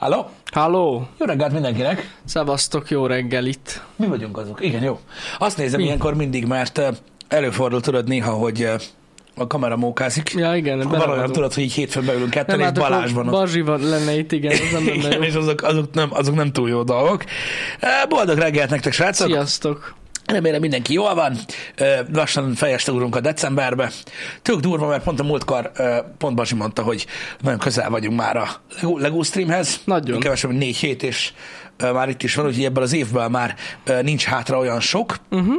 Halló? Halló! Jó reggelt mindenkinek! Szevasztok, jó reggelit! Mi vagyunk azok? Igen, jó. Azt nézem Mi? ilyenkor mindig, mert előfordul tudod néha, hogy a kamera mókázik. Ja, igen, valójában tudod, hogy így hétfőn beülünk ketten, Nem, és hát Balázs van ott. Bazsi van, lenne itt, igen, az nem lenne Igen, jó. és azok, azok, nem, azok nem túl jó dolgok. Boldog reggelt nektek, srácok! Sziasztok! Remélem mindenki jól van. Lassan fejeste ugrunk a decemberbe. Tök durva, mert pont a múltkor pont Basi mondta, hogy nagyon közel vagyunk már a Lego- Streamhez. Nagyon. Kevesebb, mint négy hét, és már itt is van, úgyhogy ebben az évben már nincs hátra olyan sok. Uh-huh.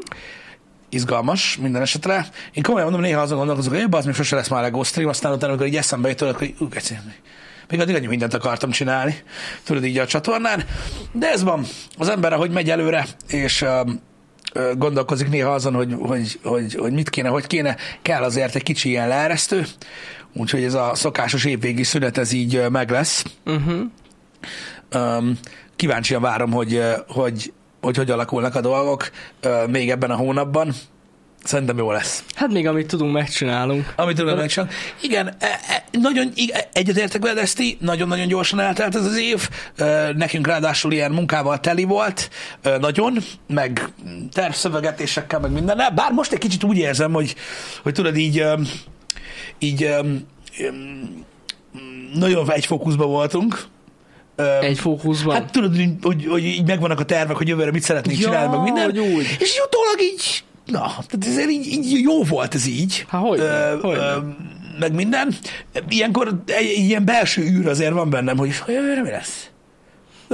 Izgalmas minden esetre. Én komolyan mondom, néha azon gondolkozok, hogy az még sose lesz már Lego Stream, aztán utána, amikor így eszembe tudod, hogy ú, még addig annyi mindent akartam csinálni, tudod így a csatornán. De ez van, az ember, ahogy megy előre, és ö, gondolkozik néha azon, hogy, hogy, hogy, hogy mit kéne, hogy kéne, kell azért egy kicsi ilyen leeresztő, úgyhogy ez a szokásos évvégi szünet, ez így meg lesz. Uh-huh. Um, kíváncsian várom, hogy, hogy, hogy hogy alakulnak a dolgok még ebben a hónapban. Szerintem jó lesz. Hát még amit tudunk, megcsinálunk. Amit tudom meg csak. Igen, e, e, nagyon ig- egyetértek veled, Eszti, nagyon-nagyon gyorsan eltelt ez az év. Nekünk ráadásul ilyen munkával teli volt, nagyon, meg tervszövegetésekkel, meg mindennel. Bár most egy kicsit úgy érzem, hogy, hogy tudod, így, így nagyon egy fókuszban voltunk. Egy fókuszban. Hát tudod, hogy, hogy, hogy így megvannak a tervek, hogy jövőre mit szeretnénk Ja, csinálni, meg minden. úgy. És utólag így, na, tehát ez így, így jó volt ez így. Há, hogyne, Ö, hogyne. ö, meg minden. Ilyenkor egy, ilyen belső űr azért van bennem, hogy hogy jövőre mi lesz.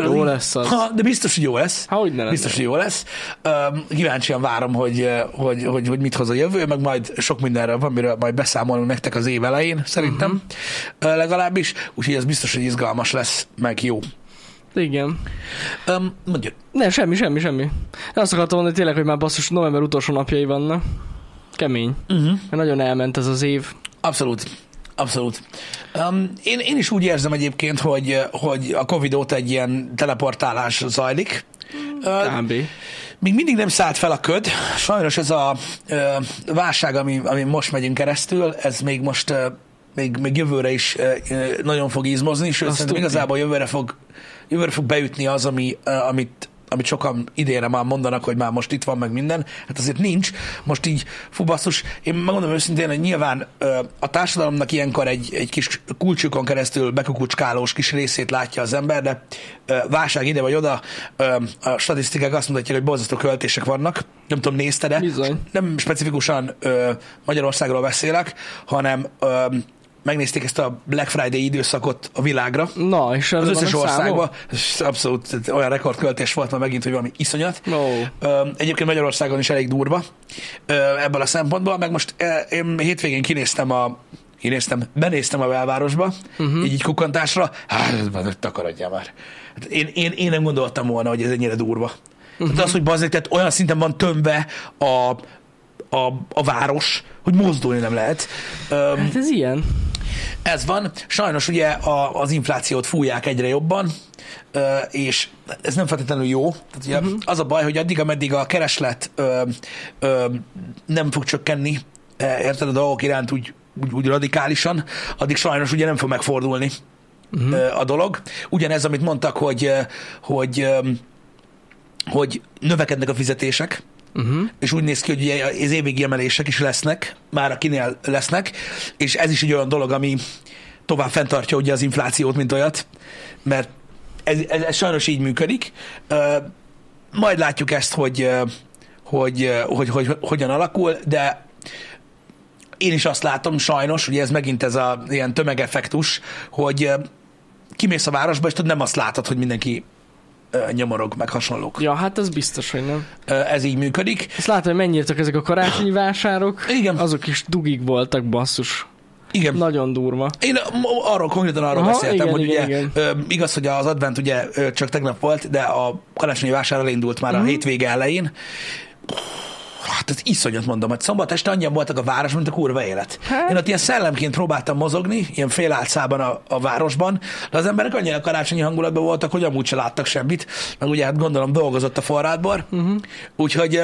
Jó lesz az. Ha, de biztos, hogy jó lesz. Há, hogy ne lenne. Biztos, hogy jó lesz. Öm, kíváncsian várom, hogy, hogy, hogy, hogy mit hoz a jövő, meg majd sok mindenről van, miről majd beszámolunk nektek az év elején, szerintem uh-huh. legalábbis. Úgyhogy ez biztos, hogy izgalmas lesz, meg jó. Igen. Um, mondjuk, Nem, semmi, semmi, semmi. Azt akartam mondani tényleg, hogy már basszus, november utolsó napjai vannak. Kemény. uh-huh. Mert nagyon elment ez az év. abszolút. Abszolút. Um, én, én is úgy érzem egyébként, hogy, hogy a Covid óta egy ilyen teleportálás zajlik. Uh, Kb. Még mindig nem szállt fel a köd. Sajnos ez a ö, válság, ami, ami most megyünk keresztül, ez még most ö, még, még jövőre is nagyon fog izmozni, sőt, Azt igazából jövőre fog, jövőre fog beütni az, ami, amit, amit sokan idénre már mondanak, hogy már most itt van meg minden, hát azért nincs. Most így, fú basszus, én megmondom őszintén, hogy nyilván a társadalomnak ilyenkor egy, egy kis kulcsukon keresztül bekukucskálós kis részét látja az ember, de válság ide vagy oda, a statisztikák azt mutatják, hogy borzasztó költések vannak. Nem tudom, nézted-e? Bizony. Nem specifikusan Magyarországról beszélek, hanem megnézték ezt a Black Friday időszakot a világra, Na, és az összes országban. Abszolút olyan rekordköltés volt már megint, hogy valami iszonyat. Ö, Egyébként Magyarországon is elég durva ebből a szempontból, meg most ö, én hétvégén kinéztem a kinéztem, benéztem a belvárosba, uh-huh. így, így kukantásra, hát takarodjál már. Hát én, én, én, nem gondoltam volna, hogy ez ennyire durva. Uh-huh. Tehát az, hogy bazdmeg, tehát olyan szinten van tömve a, a, a város, hogy mozdulni nem lehet. Öm, Hát ez ilyen. Ez van. Sajnos ugye a, az inflációt fújják egyre jobban, és ez nem feltétlenül jó. Tehát ugye uh-huh. az a baj, hogy addig, ameddig a kereslet ö, ö, nem fog csökkenni, eh, érted a dolgok iránt úgy, úgy, úgy radikálisan, addig sajnos ugye nem fog megfordulni uh-huh. a dolog. Ugyanez, amit mondtak, hogy, hogy, hogy növekednek a fizetések, Uh-huh. és úgy néz ki, hogy ugye az évvégi emelések is lesznek, már akinél lesznek, és ez is egy olyan dolog, ami tovább fenntartja ugye az inflációt, mint olyat, mert ez, ez, ez sajnos így működik. Majd látjuk ezt, hogy, hogy, hogy, hogy, hogy hogyan alakul, de én is azt látom sajnos, ugye ez megint ez a ilyen tömegeffektus, hogy kimész a városba, és tudod, nem azt látod, hogy mindenki nyomorog, meg hasonlók. Ja, hát ez biztos, hogy nem. Ez így működik. Ezt látom, hogy mennyire ezek a karácsonyi vásárok. Igen. Azok is dugig voltak, basszus. Igen. Nagyon durva. Én arról konkrétan arról Aha, beszéltem, igen, hogy igen, ugye igen. Igaz, hogy az advent ugye csak tegnap volt, de a karácsonyi vásár elindult már Mhm. a hétvége elején. Hát ez iszonyat mondom, hogy szombat este annyian voltak a város, mint a kurva élet. Hát. Én ott ilyen szellemként próbáltam mozogni, ilyen félálcában a, a városban, de az emberek annyira karácsonyi hangulatban voltak, hogy amúgy se láttak semmit, meg ugye hát gondolom dolgozott a forrádbor, uh-huh. úgyhogy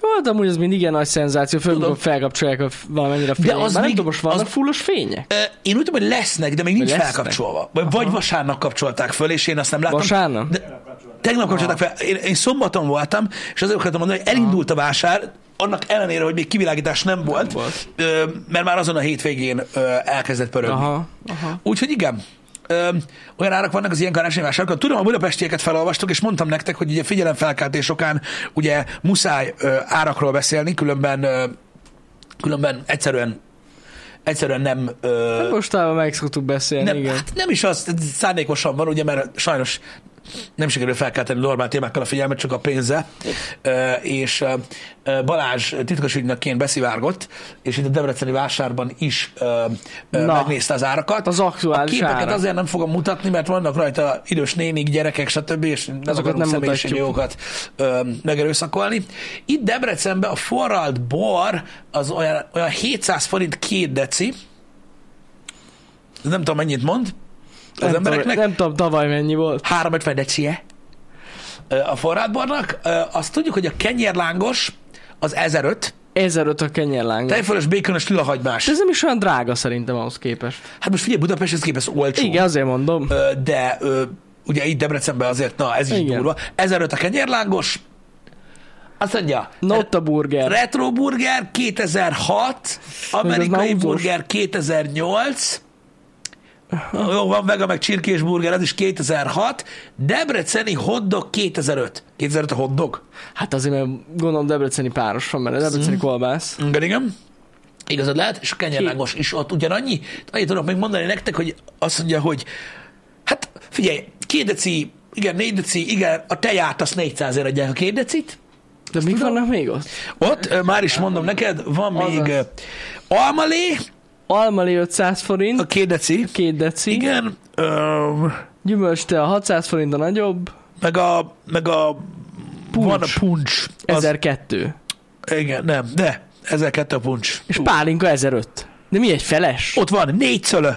Volt amúgy az mindig igen nagy szenzáció, főleg amikor felkapcsolják a valamennyire a fények. az Bár nem még- tudom, most vannak az- fullos fények? Ö, Én úgy tudom, hogy lesznek, de még nincs Lesznek? felkapcsolva. Vagy, vagy vasárnap kapcsolták föl, és én azt nem láttam. Vasárnap? De tegnap kapcsolták fel. Én, én szombaton voltam, és azért akartam mondani, hogy elindult a vásár, annak ellenére, hogy még kivilágítás nem volt, volt. Ö, mert már azon a hétvégén ö, elkezdett pörögni. Aha, aha. Úgyhogy igen, Ö, olyan árak vannak az ilyen karácsonyi vásárokon. Tudom, a budapestieket felolvastok, és mondtam nektek, hogy ugye figyelemfelkeltés okán ugye muszáj ö, árakról beszélni, különben, ö, különben egyszerűen egyszerűen nem, ö, Mostában meg szoktuk beszélni, nem, igen. hát nem is az, szándékosan van, ugye, mert sajnos nem sikerül felkelteni normál témákkal a figyelmet, csak a pénze, és Balázs titkos ügynökként beszivárgott, és itt a Debreceni vásárban is Na, megnézte az árakat. az aktuális A képeket árak. azért nem fogom mutatni, mert vannak rajta idős nénik, gyerekek, stb., és nem Azokat akarunk nem személyiségi mutatjuk. jogokat ö, megerőszakolni. Itt Debrecenben a forralt bor az olyan, olyan 700 forint két deci, nem tudom mennyit mond az nem, embereknek. tudom, nem tudom, tavaly mennyi volt. 350 decie a forrátbornak. Ö, Azt tudjuk, hogy a kenyérlángos az 1005, 1005 a kenyerláng. De tejfölös, békönös lilahagymás. ez nem is olyan drága szerintem ahhoz képest. Hát most figyelj, Budapesthez képest olcsó. Igen, azért mondom. De ugye itt Debrecenben azért, na ez is Igen. durva. 1005 a kenyérlángos, azt mondja, Not a burger. Retro Burger 2006, amerikai burger 2008, jó, van vega meg csirkés burger, ez is 2006, Debreceni hotdog 2005. 2005 a hotdog? Hát azért, mert gondolom Debreceni páros van, mert Debreceni Mhm. kolbász. Igen, igen. Igazad lehet, és a kenyerlángos is ott ugyanannyi. Annyit tudok még mondani nektek, hogy azt mondja, hogy hát figyelj, két deci, igen, négy deci, igen, a teját azt 400 ért adják a két decit. De mik vannak még ott? Ott, már is mondom neked, van még ö, almalé, Almali 500 forint, a két deci, két deci. igen, ö, Gyümölcste a 600 forint a nagyobb, meg a, meg a Puncs. van a puncs. Az, 1002. igen, nem, de, 1002 a puncs. És pálinka 1005. De mi egy feles? Ott van, négy szölő.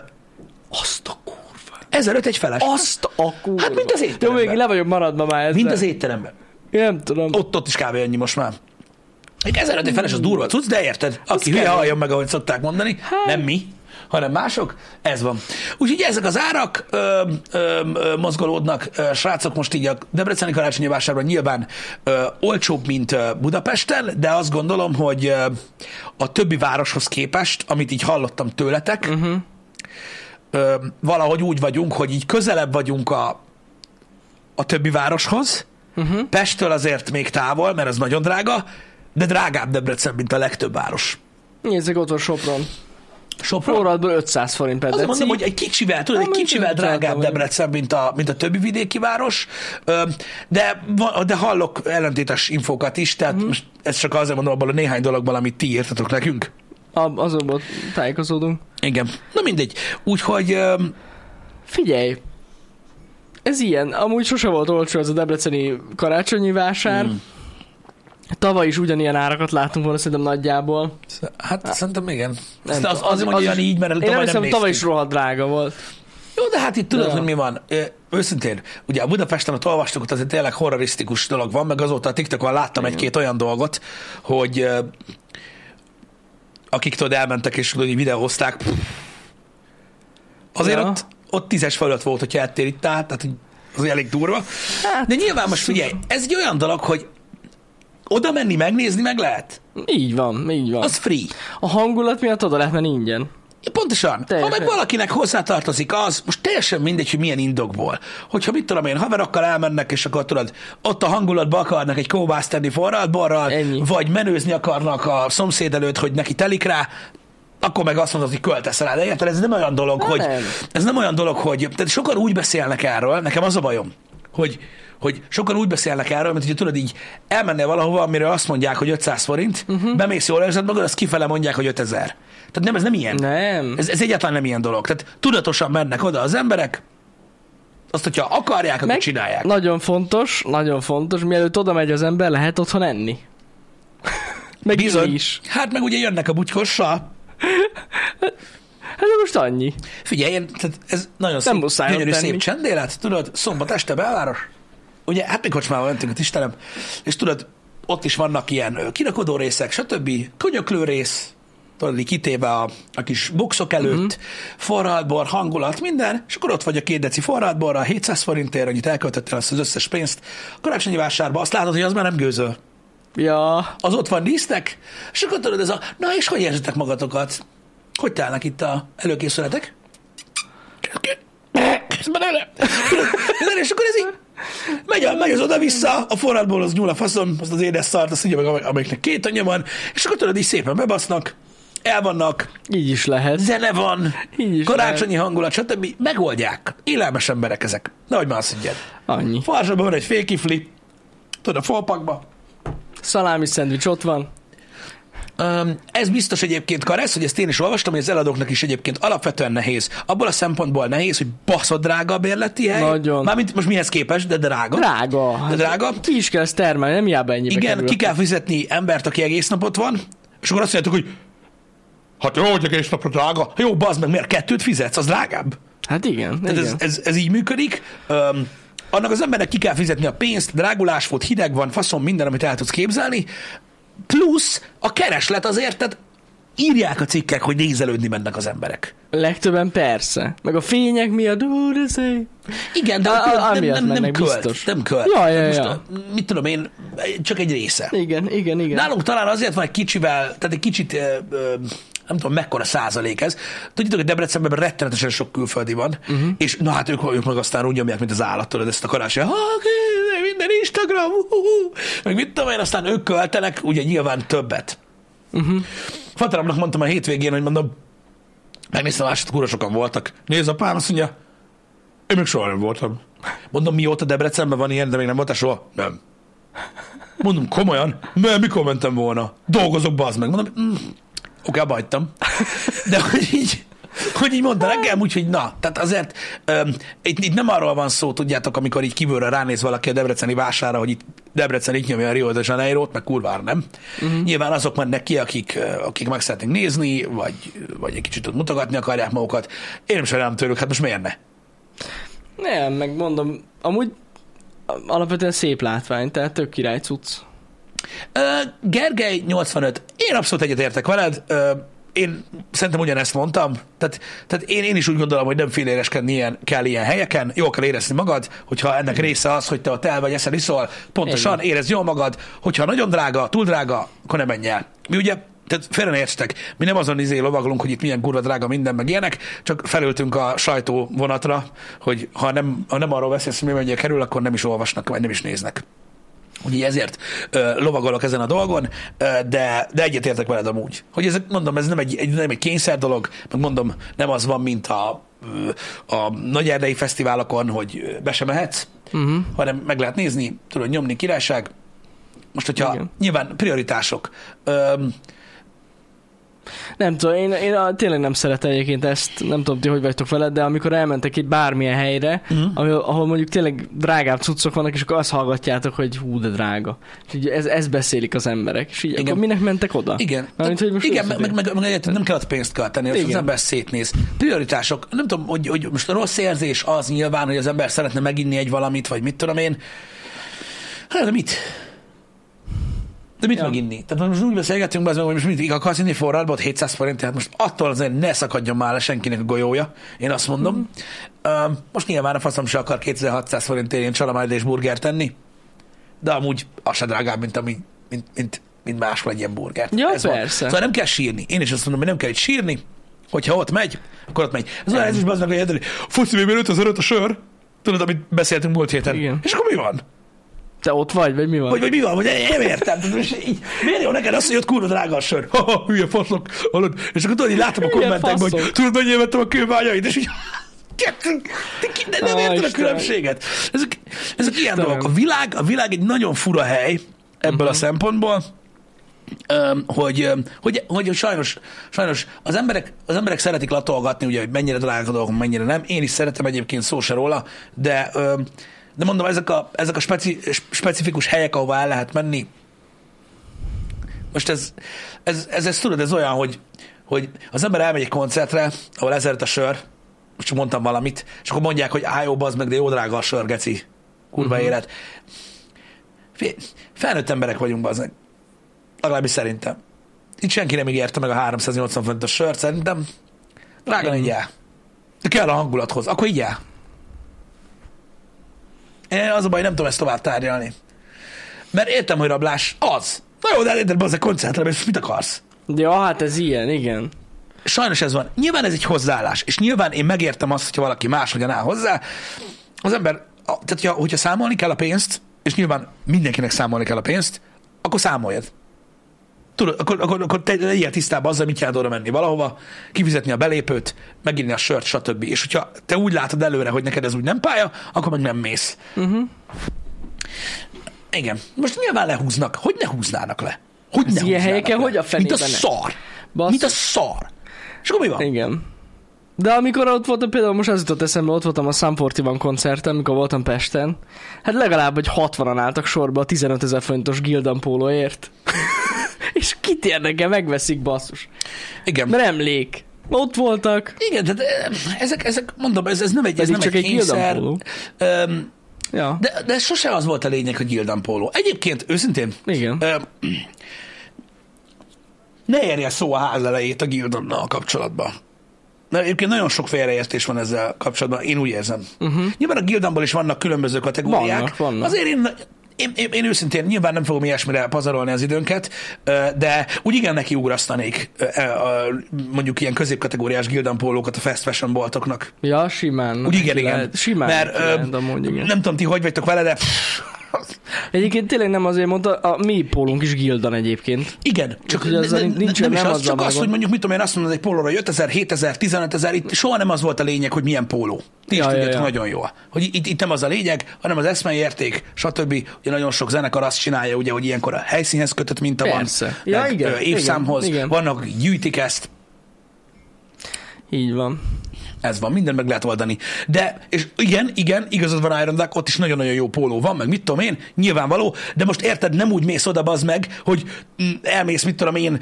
Azt a kurva. 1005 egy feles. Azt a kurva. Hát, mint az Jó, étteremben. még le vagyok maradva már ezzel. Mint az étteremben. Én Nem tudom. Ott, ott is kb. annyi most már. Egy 1005 egy feles az durva cucc, de érted? Aki hülye, halljon meg, ahogy szokták mondani. Hát. Nem mi, hanem mások. Ez van. Úgyhogy ezek az árak ö, ö, ö, mozgolódnak. Ö, srácok, most így a Debreceni karácsonyi vásárban nyilván ö, olcsóbb, mint ö, Budapesten, de azt gondolom, hogy ö, a többi városhoz képest, amit így hallottam tőletek, uh-huh. ö, valahogy úgy vagyunk, hogy így közelebb vagyunk a, a többi városhoz. Uh-huh. Pesttől azért még távol, mert az nagyon drága, de drágább Debrecen, mint a legtöbb város. Nézzük ott van Sopron. Sopron? Forradból 500 forint per deci. mondom, hogy egy kicsivel, tudod, egy kicsivel drágább Debrecen, mint a, mint a többi vidéki város, de, de hallok ellentétes infókat is, tehát Mhm. most ez csak azért mondom abból a néhány dologból, amit ti írtatok nekünk. A- Azonban tájékozódunk. Igen. Na mindegy. Úgyhogy öm, Figyelj, ez ilyen. Amúgy sose volt olcsó ez a debreceni karácsonyi vásár. Mm. Tavaly is ugyanilyen árakat láttunk volna szerintem nagyjából. hát szerintem igen. Nem az, azért mondja, is- olyan így, mert Én tavaly nem nem, hiszem, tavaly is rohadt drága volt. Jó, de hát itt tudod, Ja. hogy mi van. Ö, Őszintén, ugye a Budapesten ott olvastuk, ott azért tényleg horrorisztikus dolog van, meg azóta a TikTokon láttam egy-két olyan dolgot, hogy ö, akik tudod elmentek és tudod, pff, azért Ja. ott, ott tízes fölött volt, hogyha ettél itt át, tehát hogy az elég durva. Hát, De nyilván most figyelj, ez egy olyan dolog, hogy oda menni, megnézni meg lehet. így van, így van. Az free. A hangulat miatt oda lehet menni ingyen. Pontosan. Teljesen. Ha meg valakinek hozzátartozik az, most teljesen mindegy, hogy milyen indokból. Hogyha mit tudom én, haverokkal elmennek, és akkor tudod, ott a hangulatba akarnak egy kóbászt tenni forralt borral, Ennyi. vagy menőzni akarnak a szomszéd előtt, hogy neki telik rá, akkor meg azt mondod, hogy költesz rá. De érted, ez nem olyan dolog, Na hogy nem. ez nem olyan dolog, hogy tehát sokan úgy beszélnek erről, nekem az a bajom, hogy hogy sokan úgy beszélnek erről, mint hogy tudod így elmennél valahova, amire azt mondják, hogy 500 forint, uh-huh. bemész jól érzed magad, azt kifele mondják, hogy 5000. Tehát nem, ez nem ilyen. Nem. Ez, ez egyáltalán nem ilyen dolog. Tehát tudatosan mennek oda az emberek, azt, hogyha akarják, akkor Meg csinálják. Nagyon fontos, nagyon fontos, mielőtt oda megy az ember, lehet otthon enni. Meg Bizony. Is. Hát meg ugye jönnek a butykossal. Hát most annyi. Figyelj, én, tehát ez nagyon szép, gyönyörű tenni. szép csendélet. Tudod, szombat este belváros. Ugye, hát mi kocsmában mentünk a Istenem. És tudod, ott is vannak ilyen kirakodó részek, stb. Könyöklő rész, tudod, kitéve a, a kis boxok előtt, Mhm. uh-huh. forradbor, hangulat, minden, és akkor ott vagy a két deci forradborra, 700 forintért, annyit elköltöttél azt az összes pénzt. A karácsonyi vásárba azt látod, hogy az már nem gőzöl. Ja, Az ott van dísznek, és akkor tudod, ez a, na és hogy érzitek magatokat? Hogy telnek itt a előkészületek? Közben És akkor ez így, megy, megy az oda-vissza, a forradból az nyúl a faszom, azt az édes szart, azt így, meg amelyiknek két anyja van, és akkor tudod, így szépen bebasznak, elvannak, így is lehet. zene van, Így is karácsonyi hangulat, stb. Megoldják. Élelmes emberek ezek. Nehogy már higgyed. Annyi. Farsabban van egy fékifli, tudod, a folpakba, Szalámi szendvics ott van. Ez biztos egyébként Karesz, hogy ezt én is olvastam, hogy az eladóknak is egyébként alapvetően nehéz. Abból a szempontból nehéz, hogy baszott drága a bérleti hely. Nagyon. Mármint most mihez képest, de drága. Drága. De drága. Ki is kell ezt termelni, nem hiába ennyibe Igen, kerül. ki kell fizetni embert, aki egész napot van, és akkor azt mondjátok, hogy hát jó, hogy egész napra drága. Jó, bazd meg, miért kettőt fizetsz? Az drágább. Hát igen, Tehát igen. ez, ez, ez, így működik. Um, annak az embernek ki kell fizetni a pénzt, drágulás volt, hideg van, faszom, minden, amit el tudsz képzelni. Plusz a kereslet azért, tehát írják a cikkek, hogy nézelődni mennek az emberek. Legtöbben persze. Meg a fények miatt, ú, de szép. Igen, de A- a- nem, nem, nem, költ, biztos. nem költ. Ja, ja, Most, ja. Mit tudom én, csak egy része. Igen, igen, igen. Nálunk talán azért van egy kicsivel, tehát egy kicsit, ö, ö, nem tudom mekkora százalék ez. Tudjátok, hogy Debrecenben rettenetesen sok külföldi van, uh-huh. és na hát ők, ők meg aztán úgy nyomják, mint az állat, tudod, ezt a karácsony. Minden Instagram, uh-huh. meg mit tudom én, aztán ők költenek, ugye nyilván többet. Uh-huh. Fateromnak mondtam a hétvégén, hogy mondom, megnéztem, másod, kurva sokan voltak. Nézd, a pár azt mondja, én még soha nem voltam. Mondom, mióta Debrecenben van ilyen, de még nem voltál soha? Nem. Mondom, komolyan? Mert mikor mentem volna? Dolgozok, bazd meg. Mondom, mm, oké, abba hagytam. De hogy így, hogy így mondta nekem, úgyhogy na, tehát azért um, itt, itt, nem arról van szó, tudjátok, amikor így kívülről ránéz valaki a debreceni vására, hogy itt Debrecen itt nyomja a Rio de janeiro meg kurvár nem. Uh-huh. Nyilván azok mennek ki, akik, akik meg szeretnék nézni, vagy, vagy egy kicsit ott mutogatni akarják magukat. Én nem sajnálom tőlük, hát most miért ne? Nem, meg mondom, amúgy alapvetően szép látvány, tehát tök király cucc. Ö, Gergely 85. Én abszolút egyetértek veled. Ö, én szerintem ugyanezt mondtam. Tehát, tehát én, én is úgy gondolom, hogy nem féléreskedni ilyen, kell ilyen helyeken. Jól kell érezni magad, hogyha ennek része az, hogy te ott el vagy eszel, iszol, pontosan Igen. érezd jól magad. Hogyha nagyon drága, túl drága, akkor ne menj el. Mi ugye tehát félre ne értsetek, mi nem azon izé lovaglunk, hogy itt milyen kurva drága minden, meg ilyenek, csak felültünk a sajtó vonatra, hogy ha nem, ha nem arról beszélsz, hogy mi mennyibe kerül, akkor nem is olvasnak, vagy nem is néznek. Úgyhogy ezért ö, lovagolok ezen a dolgon, ö, de, de egyetértek veled amúgy. Hogy ez, mondom, ez nem egy, egy, nem egy kényszer dolog, meg mondom, nem az van, mint a, ö, a nagy erdei fesztiválokon, hogy ö, be sem mehetsz, Uh-huh. hanem meg lehet nézni, tudod nyomni, királyság. Most, hogyha Igen. nyilván prioritások. Öm, Nem tudom, én, én a, tényleg nem szeretem egyébként ezt, nem tudom ti, hogy vagytok veled, de amikor elmentek egy bármilyen helyre, Mhm. uh-huh. ahol, mondjuk tényleg drágább cuccok vannak, és akkor azt hallgatjátok, hogy hú, de drága. És így ez, ez beszélik az emberek, és így Igen. akkor minek mentek oda? Igen, Mármint, hogy most igen meg, meg, meg, meg nem kell ott pénzt költeni, az, az ember szétnéz. Prioritások, nem tudom, hogy, hogy most a rossz érzés az nyilván, hogy az ember szeretne meginni egy valamit, vagy mit tudom én. Hát, mit? De mit Ja. ja. meginni? Tehát most úgy beszélgetünk, be, hogy most mit akarsz inni forradból 700 forint, tehát most attól azért ne szakadjon már le senkinek a golyója, én azt mondom. Mm. Uh, most nyilván a faszom se akar 2600 forintért ilyen csalamád és burger tenni, de amúgy az se drágább, mint, ami, mint, mint, mint máshol egy ilyen burger. Ja, Ez van. persze. Szóval nem kell sírni. Én is azt mondom, hogy nem kell itt sírni, hogyha ott megy, akkor ott megy. Ez olyan, ez is bazd meg, hogy foci még 5005 a sör, tudod, amit beszéltünk múlt héten. Igen. És akkor mi van? Te ott vagy, vagy mi van? Vagy, vagy mi van? Vagy nem értem. Így, miért jó neked az, hogy ott kurva drága a sör? Ha, ha, hülye faszok. Hallod? És akkor tudod, így látom a kommentekben, hogy tudod, mennyire vettem a kőbányait, és így de nem érted a különbséget. Ezek, ezek ilyen dolgok. A világ, a világ egy nagyon fura hely ebből Mhm. a szempontból, öm, hogy, öm, hogy, hogy sajnos, sajnos az, emberek, az emberek szeretik latolgatni, ugye, hogy mennyire drága a dolgok, mennyire nem. Én is szeretem egyébként szó se róla, de, de mondom, ezek a, ezek a speci, specifikus helyek, ahová el lehet menni, most ez, ez, ez, ez tudod, ez olyan, hogy, hogy az ember elmegy egy koncertre, ahol ezeret a sör, most csak mondtam valamit, és akkor mondják, hogy á, jó, bazd meg, de jó drága a sör, geci. Kurva uh-huh. élet. Felnőtt emberek vagyunk, bazdmeg. Legalábbis szerintem. Itt senki nem ígérte meg a 380 fontos sört, szerintem. Drága, így el. De kell a hangulathoz. Akkor így el. Az a baj, nem tudom ezt tovább tárgyalni. Mert értem, hogy rablás az. Na jó, de elérted be az a koncertre, és mit akarsz? Ja, hát ez ilyen, igen. Sajnos ez van. Nyilván ez egy hozzáállás, és nyilván én megértem azt, hogyha valaki máshogyan áll hozzá. Az ember, tehát hogyha, hogyha számolni kell a pénzt, és nyilván mindenkinek számolni kell a pénzt, akkor számoljad. Tudod, akkor, akkor, akkor te legyél tisztában azzal, mit jelent oda menni valahova, kifizetni a belépőt, meginni a sört, stb. És hogyha te úgy látod előre, hogy neked ez úgy nem pálya, akkor meg nem mész. Uh-huh. Igen. Most nyilván lehúznak. Hogy ne húznának le? Hogy ne ilyen helyeken le? hogy a Mint a fenében szar. Basszus. Mint a szar. És akkor mi van? Igen. De amikor ott voltam, például most az jutott eszembe, ott voltam a Sam 41 koncerten, amikor voltam Pesten, hát legalább egy 60-an álltak sorba a 15 ezer forintos Gildan pólóért. És kit érdekel, megveszik basszus. Igen. Mert emlék. Ott voltak. Igen, tehát eh, ezek, ezek mondom, ez, ez nem egy, ez nem csak egy egy kényszer. Öm, Ja. De, de sose az volt a lényeg, hogy Gildan póló. Egyébként, őszintén, Igen. öm, ne érje szó a ház elejét a Gildannal kapcsolatban. De egyébként nagyon sok félreértés van ezzel kapcsolatban, én úgy érzem. Uh-huh. Nyilván a Gildanból is vannak különböző kategóriák. Vannak, vannak. Azért én, én, én, én őszintén nyilván nem fogom ilyesmire pazarolni az időnket, de úgy igen neki ugrasztanék ö, mondjuk ilyen középkategóriás Gildan pólókat a fast fashion boltoknak. Ja, simán. Úgy igen, igen. Lehet, simán. Mert Mert, ö, lehet, amúgy, igen. nem tudom ti, hogy vagytok vele, de Egyébként tényleg nem azért mondta, a mi pólunk is Gildan egyébként. Igen, csak ne, ne, nincs- nem, nem is az, csak az, hogy mondjuk, mit tudom én, azt mondod egy pólóra, hogy 5000, 7000, 15000, itt soha nem az volt a lényeg, hogy milyen póló. Ti is Ja, ja, tudjátok ja. nagyon jól. Hogy itt, itt nem az a lényeg, hanem az eszmei érték, stb. Ugye nagyon sok zenekar azt csinálja, ugye, hogy ilyenkor a helyszínhez kötött minta Persze. van, Ja, meg, igen, évszámhoz, igen, igen. vannak, gyűjtik ezt, Így van. Ez van, minden meg lehet oldani. De, és igen, igen, igazad van Iron Duck, ott is nagyon-nagyon jó póló van, meg mit tudom én, nyilvánvaló, de most érted, nem úgy mész oda, bazd meg, hogy mm, elmész, mit tudom én,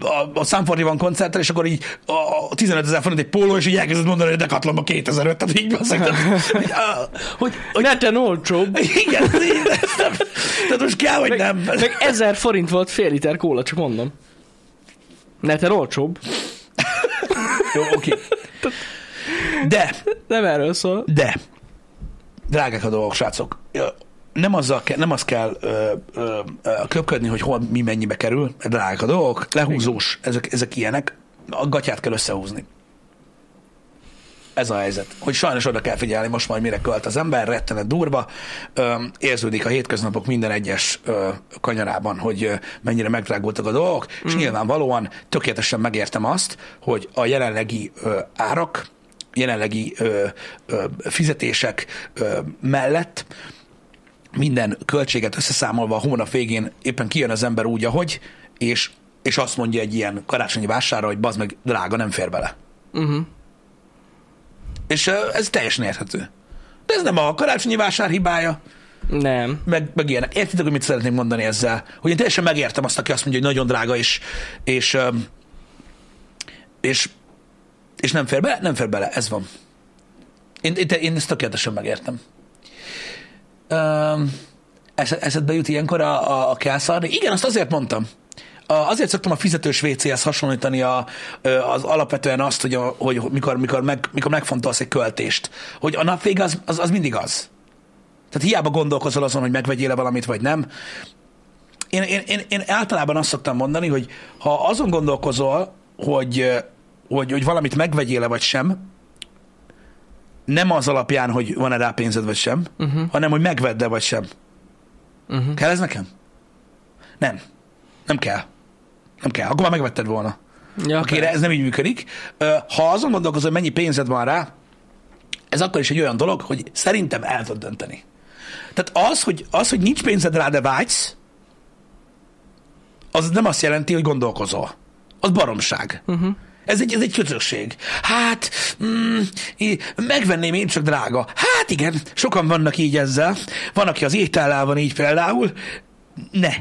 a, a Sanfordi van koncertre, és akkor így a, a 15 ezer forint egy póló, és így elkezded mondani, hogy Decathlonba 2005, tehát így tehát, hogy, hogy, hogy, Neten olcsóbb. igen, tehát most kell, vagy Meg, nem. meg ezer forint volt fél liter kóla, csak mondom. Neten olcsóbb. Jó, oké. De, Nem erről szól. De, drágák a dolgok, srácok. Nem, azzal kell, nem az kell ö, ö, ö, köpködni, hogy hol mi mennyibe kerül. Drágák a dolgok, lehúzós, ezek, ezek ilyenek. A gatyát kell összehúzni. Ez a helyzet. Hogy sajnos oda kell figyelni most majd mire költ az ember, rettenet durva. Érződik a hétköznapok minden egyes kanyarában, hogy mennyire megdrágultak a dolgok, mm. és nyilvánvalóan tökéletesen megértem azt, hogy a jelenlegi árak, jelenlegi fizetések mellett minden költséget összeszámolva a hónap végén éppen kijön az ember úgy, ahogy, és, és azt mondja egy ilyen karácsonyi vásárra, hogy bazd meg, drága, nem fér bele. Uh-huh. És ez teljesen érthető. De ez nem a karácsonyi vásár hibája, Nem. meg, meg ilyenek. Értitek, hogy mit szeretnék mondani ezzel? Hogy én teljesen megértem azt, aki azt mondja, hogy nagyon drága, és, és, és, és nem fér bele? Nem fér bele, ez van. Én, én, én ezt tökéletesen megértem. Um, eszedbe jut ilyenkor a, a, a kell szarni? Igen, azt azért mondtam. Azért szoktam a fizetős WC-hez hasonlítani a, az alapvetően azt, hogy, a, hogy mikor, mikor, meg, mikor megfontolsz egy költést. Hogy a nap vége az, az, az mindig az. Tehát hiába gondolkozol azon, hogy megvegyél-e valamit, vagy nem. Én, én, én, én általában azt szoktam mondani, hogy ha azon gondolkozol, hogy, hogy, hogy valamit megvegyél-e, vagy sem, nem az alapján, hogy van-e rá pénzed, vagy sem, uh-huh. hanem, hogy megvedd-e, vagy sem. Uh-huh. Kell ez nekem? Nem. Nem kell. Nem kell. Akkor már megvetted volna. Ja, Oké, de ez nem így működik. Ha azon gondolkozol, hogy mennyi pénzed van rá, ez akkor is egy olyan dolog, hogy szerintem el tudod dönteni. Tehát az, hogy, az, hogy nincs pénzed rá, de vágysz, az nem azt jelenti, hogy gondolkozol. Az baromság. Uh-huh. Ez egy, ez egy közösség. Hát, mm, megvenném én csak drága. Hát igen, sokan vannak így ezzel. Van, aki az étellel van így például. Ne.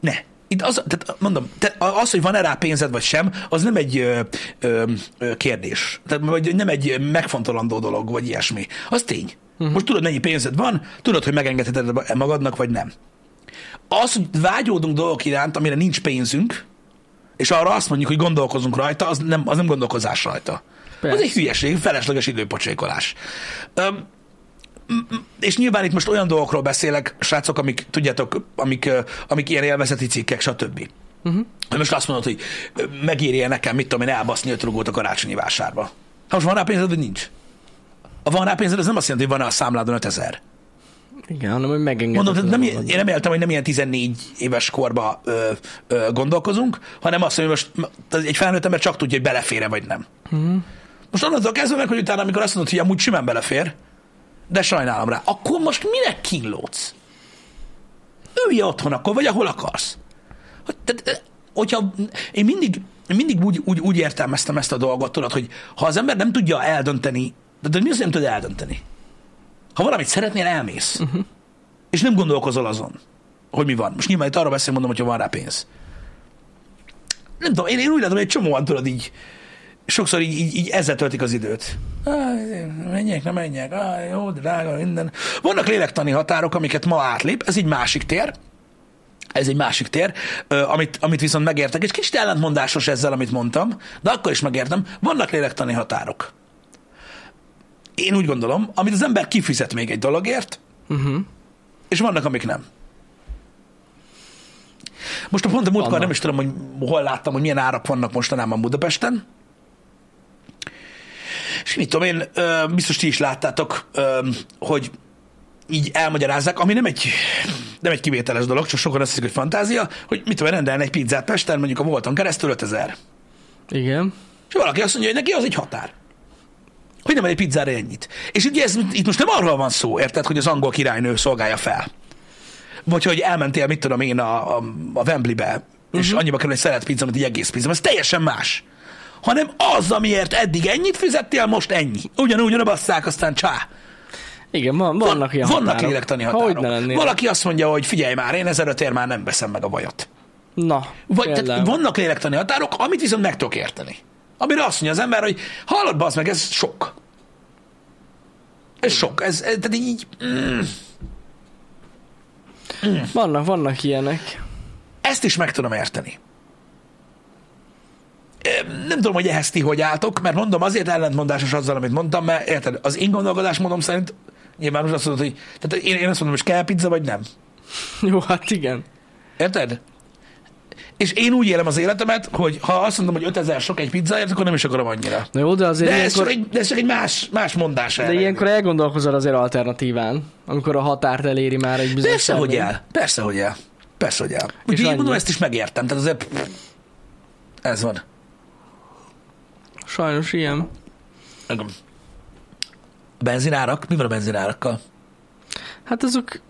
Ne. Itt az, tehát mondom, te, az, hogy van-e rá pénzed vagy sem, az nem egy ö, ö, kérdés. Tehát, vagy nem egy megfontolandó dolog, vagy ilyesmi. Az tény. Uh-huh. Most tudod, mennyi pénzed van, tudod, hogy megengedheted magadnak, vagy nem. az, hogy vágyódunk dolgok iránt, amire nincs pénzünk, és arra azt mondjuk, hogy gondolkozunk rajta, az nem, az nem gondolkozás rajta. Persze. Az egy hülyeség, felesleges időpocsékolás. Öm, és nyilván itt most olyan dolgokról beszélek, srácok, amik, tudjátok, amik, amik ilyen élvezeti cikkek, stb. Uh-huh. Most azt mondod, hogy megéri nekem, mit tudom én, elbaszni öt rugót a karácsonyi vásárba. Ha most van rá pénzed, vagy nincs? Ha van rá pénzed, ez nem azt jelenti, hogy van a számládon 5000. Igen, hanem hogy megengedett. Mondom, tehát nem, én nem éltem, hogy nem ilyen 14 éves korba ö, ö, gondolkozunk, hanem azt, hogy most egy felnőtt ember csak tudja, hogy belefér vagy nem. Uh-huh. Most onnantól kezdve meg, hogy utána, amikor azt mondod, hogy amúgy simán belefér, de sajnálom rá, akkor most minek kínlódsz? Ülj otthon akkor, vagy ahol akarsz. Tehát, hogyha én mindig, mindig úgy, úgy, úgy értelmeztem ezt a dolgot, tudod, hogy ha az ember nem tudja eldönteni, de mi az, nem tudja eldönteni? Ha valamit szeretnél, elmész. Uh-huh. És nem gondolkozol azon, hogy mi van. Most nyilván itt arra beszélni mondom, hogyha van rá pénz. Nem tudom, én, én úgy látom, hogy egy csomóan tudod így, sokszor így, így, így ezzel töltik az időt. menjek, nem menjek, ah, jó, drága, minden. Vannak lélektani határok, amiket ma átlép, ez egy másik tér, ez egy másik tér, amit, amit viszont megértek, és kicsit ellentmondásos ezzel, amit mondtam, de akkor is megértem, vannak lélektani határok. Én úgy gondolom, amit az ember kifizet még egy dologért, uh-huh. és vannak, amik nem. Most a pont a múltkor nem is tudom, hogy hol láttam, hogy milyen árak vannak mostanában Budapesten, és mit tudom én, biztos ti is láttátok, hogy így elmagyarázzák, ami nem egy, nem egy kivételes dolog, csak sokan azt hiszik, hogy fantázia, hogy mit tudom, rendelni egy pizzát Pesten, mondjuk a volton keresztül 5000. Igen. És valaki azt mondja, hogy neki az egy határ. Hogy nem egy pizzára ennyit. És ugye ez, itt most nem arról van szó, érted, hogy az angol királynő szolgálja fel. Vagy hogy elmentél, mit tudom én, a, a, a Wembleybe, uh-huh. és mhm. annyiba kerül egy szeret pizza, mint egy egész pizza. Ez teljesen más. Hanem az, amiért eddig ennyit fizettél, most ennyi. Ugyanúgy, basszák, aztán csá. Igen, van, vannak Van, ilyen Vannak határok. lélektani határok. Hogy Valaki azt mondja, hogy figyelj már, én ezer ötér már nem veszem meg a bajot. Na, Vagy, tehát vannak lélektani határok, amit viszont meg tudok érteni. Amire azt mondja az ember, hogy hallod, bazd meg, ez sok. Ez sok. Ez, ez tehát így... Mm. Mm. Vannak, vannak ilyenek. Ezt is meg tudom érteni. Nem tudom, hogy ehhez ti hogy álltok, mert mondom, azért ellentmondásos azzal, amit mondtam, mert érted, az én gondolkodásmódom szerint nyilván most azt mondod, hogy tehát én, én azt mondom, hogy kell pizza, vagy nem. Jó, hát igen. Érted? És én úgy élem az életemet, hogy ha azt mondom, hogy 5000 sok egy pizzáért, akkor nem is akarom annyira. Na jó, de azért de ez, ilyenkor... csak egy, de ez csak egy más, más mondás. De ilyenkor elgondolkozol azért alternatíván, amikor a határt eléri már egy bizonyos Persze, hogy el. Persze, hogy el. Persze, hogy el. Úgyhogy én mondom, ezt is megértem. Tehát azért ez van. Sajnos ilyen. A benzinárak? Mi van a benzinárakkal? Hát azok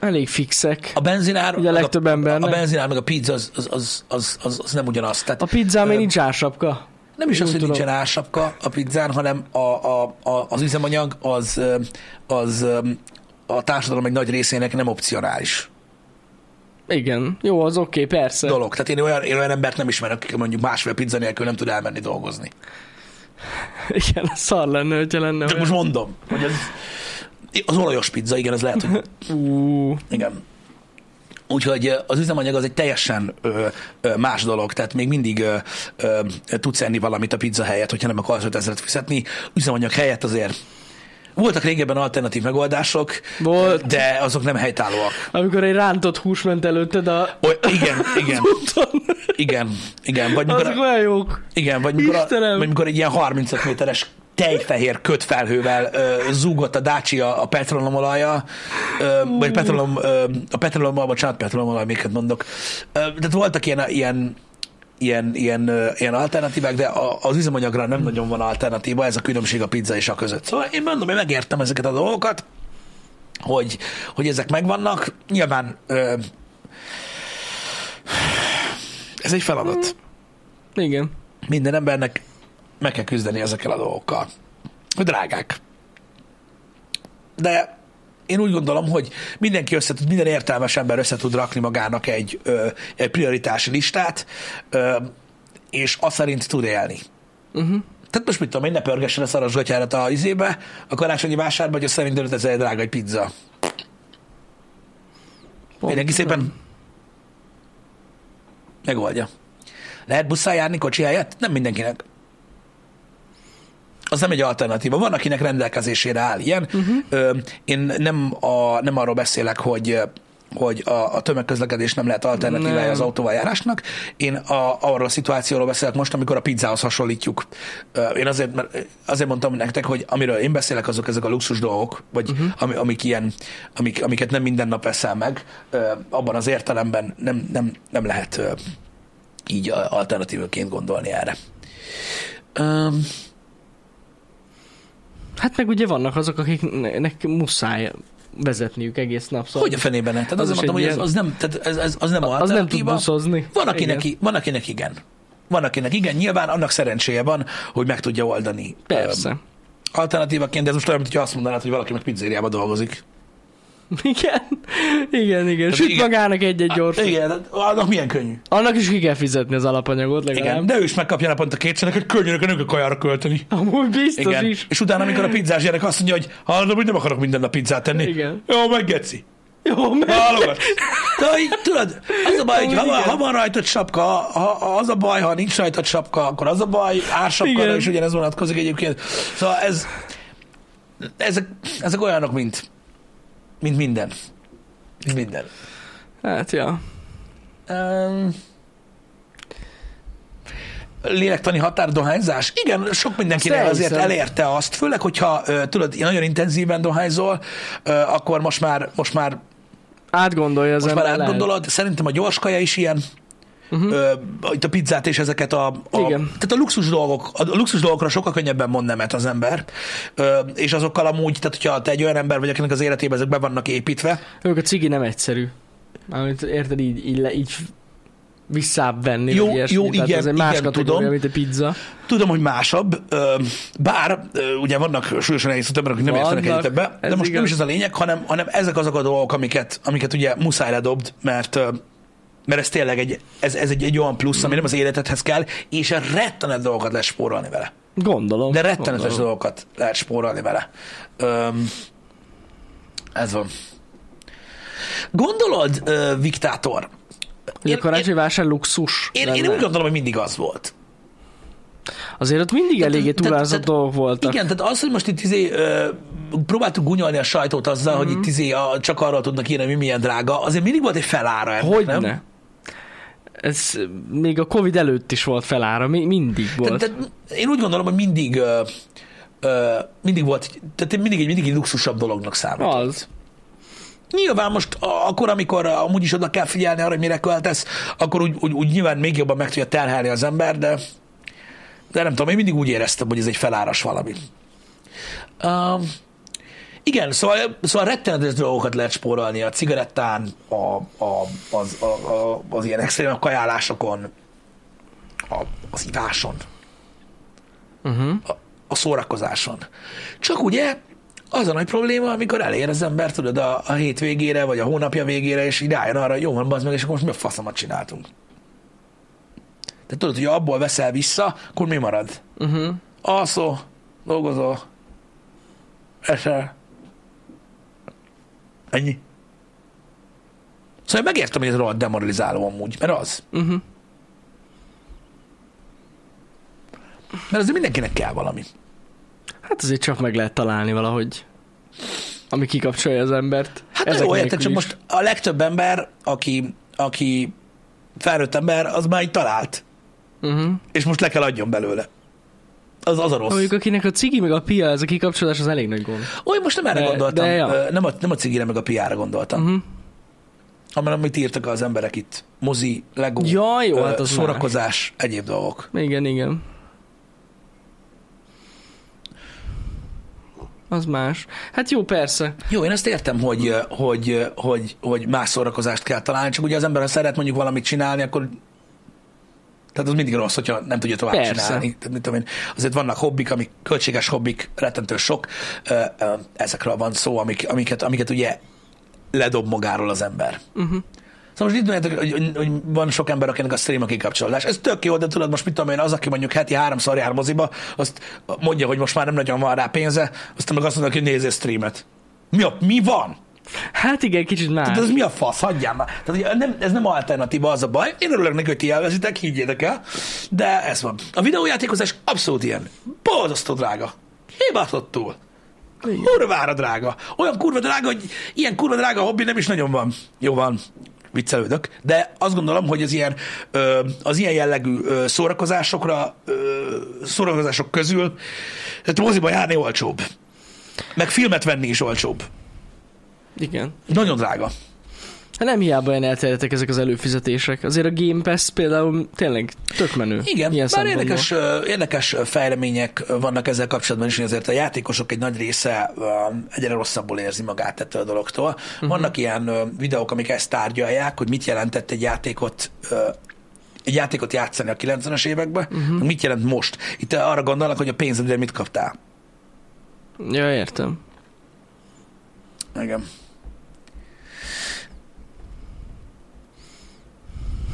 elég fixek. A benzinár, Ugye a legtöbb a, embernek. A benzinár meg a pizza az, az, az, az, az, az nem ugyanaz. Tehát, a pizza még nincs ársapka. Nem is az, hogy nincsen ársapka a pizzán, hanem a, a, a, az üzemanyag az, az a társadalom egy nagy részének nem opcionális. Igen, jó, az oké, okay, persze. Dolog. Tehát én olyan, én olyan embert nem ismerek, aki mondjuk másfél pizza nélkül nem tud elmenni dolgozni. Igen, szar lenne, hogyha lenne. De most mondom, hogy ez, az olajos pizza, igen, ez lehet, hogy... Uh. Igen. Úgyhogy az üzemanyag az egy teljesen ö, ö, más dolog, tehát még mindig ö, ö, tudsz enni valamit a pizza helyett, hogyha nem akarsz 5000 fizetni. Üzemanyag helyett azért voltak régebben alternatív megoldások, Volt. de azok nem helytállóak. Amikor egy rántott hús ment előtted a... Oly, igen, igen. igen, igen. Vagy mikor Azok a, olyan jók. Igen, vagy mikor, a, vagy mikor egy ilyen 35 méteres tejfehér kötfelhővel ö, zúgott a Dacia a petrolomolaja, ö, vagy petrolom, ö, a petrolom, bocsánat, petrolomolaj, miket mondok. Ö, tehát voltak ilyen, ilyen ilyen, ilyen, ilyen alternatívák, de az üzemanyagra nem nagyon van alternatíva, ez a különbség a pizza és a között. Szóval én mondom, én megértem ezeket a dolgokat, hogy, hogy ezek megvannak. Nyilván ö, ez egy feladat. Igen. Minden embernek meg kell küzdeni ezekkel a dolgokkal. Drágák. De én úgy gondolom, hogy mindenki össze tud, minden értelmes ember össze tud rakni magának egy, ö, egy prioritási listát, ö, és azt szerint tud élni. Uh-huh. Tehát most mit tudom én, ne pörgessen a szaros gatyárat a izébe, a karácsonyi vásárba, hogy azt szerint ez egy drága egy pizza. Mindenki szépen megoldja. Lehet busszal járni kocsi helyett? Nem mindenkinek. Az nem egy alternatíva. Van, akinek rendelkezésére áll ilyen. Uh-huh. Én nem, a, nem arról beszélek, hogy hogy a, a tömegközlekedés nem lehet alternatívája Nem. az autóval járásnak. Én a, arról a szituációról beszélek most, amikor a pizzához hasonlítjuk. Én azért, mert azért mondtam nektek, hogy amiről én beszélek, azok ezek a luxus dolgok, vagy uh-huh. ami, amik ilyen, amik, amiket nem minden nap eszel meg, abban az értelemben nem, nem, nem lehet így a- alternatívaként gondolni erre. Um, Hát meg ugye vannak azok, akiknek muszáj vezetniük egész nap. Szóval hogy a fenében nem? Tehát Az azért is mondtam, hogy ez, az nem, tehát ez, ez, az nem az nem tud buszozni. Van akinek, Igen. van, akinek igen. Van, akinek igen, nyilván annak szerencséje van, hogy meg tudja oldani. Persze. Öm, Alternatívaként, de ez most olyan, mintha azt mondanád, hogy valaki meg pizzériába dolgozik. Igen, igen, igen. Süt igen. magának egy-egy gyors. Igen, de annak milyen könnyű. Annak is ki kell fizetni az alapanyagot legalább. Igen, de ő is megkapja naponta kétszernek, hogy könnyűnek a kajára költeni. Amúgy biztos Igen. is. És utána, amikor a pizzás gyerek azt mondja, hogy hallod, hogy nem akarok minden nap pizzát tenni. Igen. Jó, meggeci. Jó, mert... Válogat. De így, tudod, az a baj, hogy ha, ha van rajtad sapka, ha, az a baj, ha nincs rajtad sapka, akkor az a baj, ársapkára is ugyanez vonatkozik egyébként. Szóval ez, ezek, ezek olyanok, mint, mint minden. Mint minden. Hát, ja. Um, lélektani határdohányzás? Igen, sok mindenkinek Azt azért elérte azt, főleg, hogyha tudod, nagyon intenzíven dohányzol, akkor most már, most már Átgondolja az most már ember. lehet. átgondolod, szerintem a gyorskaja is ilyen, uh-huh. ö, itt a pizzát és ezeket a, a. Igen. tehát a luxus dolgok, a luxus dolgokra sokkal könnyebben mond nemet az ember, ö, és azokkal amúgy, tehát hogyha te egy olyan ember vagy, akinek az életében ezek be vannak építve, Ők a cigi nem egyszerű. Amit érted, így, így, le, így visszább venni. Jó, ilyesmi. jó, Tehát igen, ez egy más igen, tudom. mint a pizza. Tudom, hogy másabb, bár ugye vannak súlyosan elhiszett emberek, akik nem értenek Vannak, egyet ebbe, de most nem igaz. is ez a lényeg, hanem, hanem ezek azok a dolgok, amiket, amiket ugye muszáj ledobd, mert mert ez tényleg egy, ez, ez egy, egy olyan plusz, ami nem az életedhez kell, és rettenet dolgokat lehet spórolni vele. Gondolom. De rettenetes gondolom. dolgokat lehet spórolni vele. Öm, ez van. Gondolod, ö, Viktátor? Én- a karácsonyvásár luxus Én, lenne. én úgy gondolom, hogy mindig az volt. Azért ott mindig eléggé túlázott dolgok voltak. Igen, tehát az, hogy most itt izé, ö, próbáltuk gunyolni a sajtót azzal, mm-hmm. hogy itt izé, a, csak arról tudnak írni, hogy mi milyen drága, azért mindig volt egy felára ennek, Hogy nem? Ez még a Covid előtt is volt felára, mi, mindig volt. Tehát, tehát én úgy gondolom, hogy mindig ö, ö, mindig volt, tehát mindig egy, mindig egy luxusabb dolognak számít. az. Nyilván most akkor, amikor amúgy is oda kell figyelni arra, hogy mire költesz, akkor úgy, úgy, úgy nyilván még jobban meg tudja terhelni az ember, de, de nem tudom, én mindig úgy éreztem, hogy ez egy feláras valami. Um, igen, szóval, szóval rettenetes dolgokat lehet spórolni a cigarettán, a, a, az, a, a, az ilyen extrém kajálásokon, a, az iváson, Uh-huh. a, a szórakozáson. Csak ugye az a nagy probléma, amikor elér az ember, tudod, a, a hétvégére, vagy a hónapja végére, és így rájön arra, hogy jó van, bazd meg, és akkor most mi a faszomat csináltunk. De tudod, hogy abból veszel vissza, akkor mi marad? Uh-huh. Alszó, dolgozol, esel. Ennyi. Szóval megértem, hogy ez rohadt demoralizáló amúgy, mert az. Uh-huh. Mert azért mindenkinek kell valami. Hát azért csak meg lehet találni valahogy, ami kikapcsolja az embert. Hát Ezek jó, érted, csak is. most a legtöbb ember, aki, aki felnőtt ember, az már így talált, Uh-huh. és most le kell adjon belőle. Az, az a rossz. Mondjuk akinek a cigi meg a pia, ez a kikapcsolás az elég nagy gond. Én most nem erre De- gondoltam, de ja. Nem, a, nem a cigire meg a piára gondoltam, Uh-huh. hanem amit írtak az emberek itt. Mozi, Lego, Ja, jó, ö, hát az szórakozás, egyéb dolgok. Igen, igen. Az más. Hát jó, persze. Jó, én ezt értem, hogy, hogy, hogy, hogy más szórakozást kell találni, csak ugye az ember, ha szeret mondjuk valamit csinálni, akkor tehát az mindig rossz, hogyha nem tudja tovább Persze. csinálni. Tehát, mit tudom én, azért vannak hobbik, amik költséges hobbik, rettentő sok. Ezekről van szó, amik, amiket, amiket ugye ledob magáról az ember. Uh-huh. Szóval most itt hogy, hogy, hogy, van sok ember, akinek a stream a kikapcsolás. Ez tök jó, de tudod, most mit tudom én, az, aki mondjuk heti háromszor jár moziba, azt mondja, hogy most már nem nagyon van rá pénze, aztán meg azt mondja, hogy nézzél streamet. Mi, a, mi van? Hát igen, kicsit más. Tehát ez mi a fasz? Hagyjál már. Tehát ugye nem, ez nem alternatíva, az a baj. Én örülök neki, hogy ti elvezitek, higgyétek el. De ez van. A videójátékozás abszolút ilyen. Boldoztó drága. Hibátottul. Kurvára drága. Olyan kurva drága, hogy ilyen kurva drága hobbi nem is nagyon van. Jó van, viccelődök, de azt gondolom, hogy az ilyen, az ilyen jellegű szórakozásokra, szórakozások közül, tehát moziba járni olcsóbb. Meg filmet venni is olcsóbb. Igen. Nagyon drága. Hát nem hiába olyan elterjedtek ezek az előfizetések. Azért a Game Pass például tényleg tök menő. Igen, ilyen bár érdekes, érdekes fejlemények vannak ezzel kapcsolatban is, hogy azért a játékosok egy nagy része egyre rosszabbul érzi magát ettől a dologtól. Uh-huh. Vannak ilyen videók, amik ezt tárgyalják, hogy mit jelentett egy játékot egy játékot játszani a 90-es években, uh-huh. mit jelent most. Itt arra gondolnak, hogy a pénzedre mit kaptál. Ja, értem. Igen.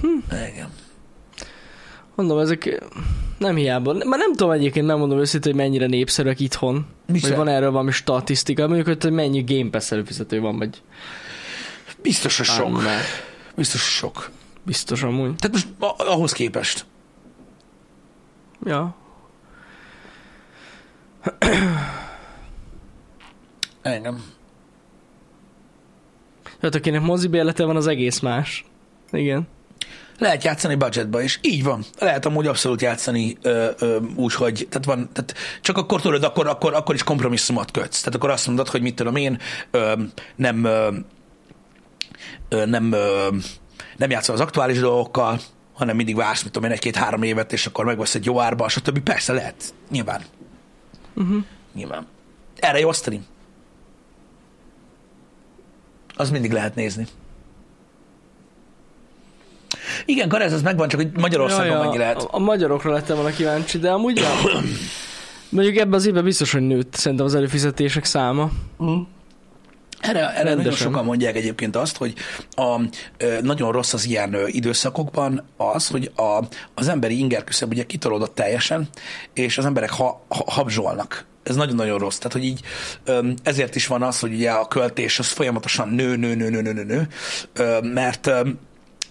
Hm. Igen. Mondom, ezek nem hiába. Már nem tudom egyébként, nem mondom őszintén, hogy mennyire népszerűek itthon. Mi Vagy van erről valami statisztika, mondjuk, hogy mennyi Game Pass előfizető van, vagy Biztos, hogy sok. Annál. Biztos, hogy sok. Biztos amúgy. Tehát most ahhoz képest. Ja. Engem. Hát akinek mozibérlete van, az egész más. Igen. Lehet játszani budgetba is. Így van. Lehet amúgy abszolút játszani ö, ö, úgy, hogy tehát van, tehát csak akkor tudod, akkor, akkor, akkor is kompromisszumot kötsz. Tehát akkor azt mondod, hogy mit tudom én, ö, nem, ö, nem, ö, nem játszol az aktuális dolgokkal, hanem mindig vársz, mit tudom én, egy-két-három évet, és akkor megvesz egy jó árba, stb. Persze lehet. Nyilván. Uh-huh. Nyilván. Erre jó a stream. Az mindig lehet nézni. Igen, Karez, az megvan, csak hogy Magyarországon mennyi lehet. A, magyarokra lettem volna kíváncsi, de amúgy ja. Mondjuk ebben az évben biztos, hogy nőtt szerintem az előfizetések száma. Erre, erre nagyon sokan mondják egyébként azt, hogy a, nagyon rossz az ilyen időszakokban az, hogy a, az emberi inger küszöb ugye kitolódott teljesen, és az emberek ha, ha, habzsolnak. Ez nagyon-nagyon rossz. Tehát, hogy így ezért is van az, hogy ugye a költés az folyamatosan nő, nő, nő, nő, nő, nő, nő mert,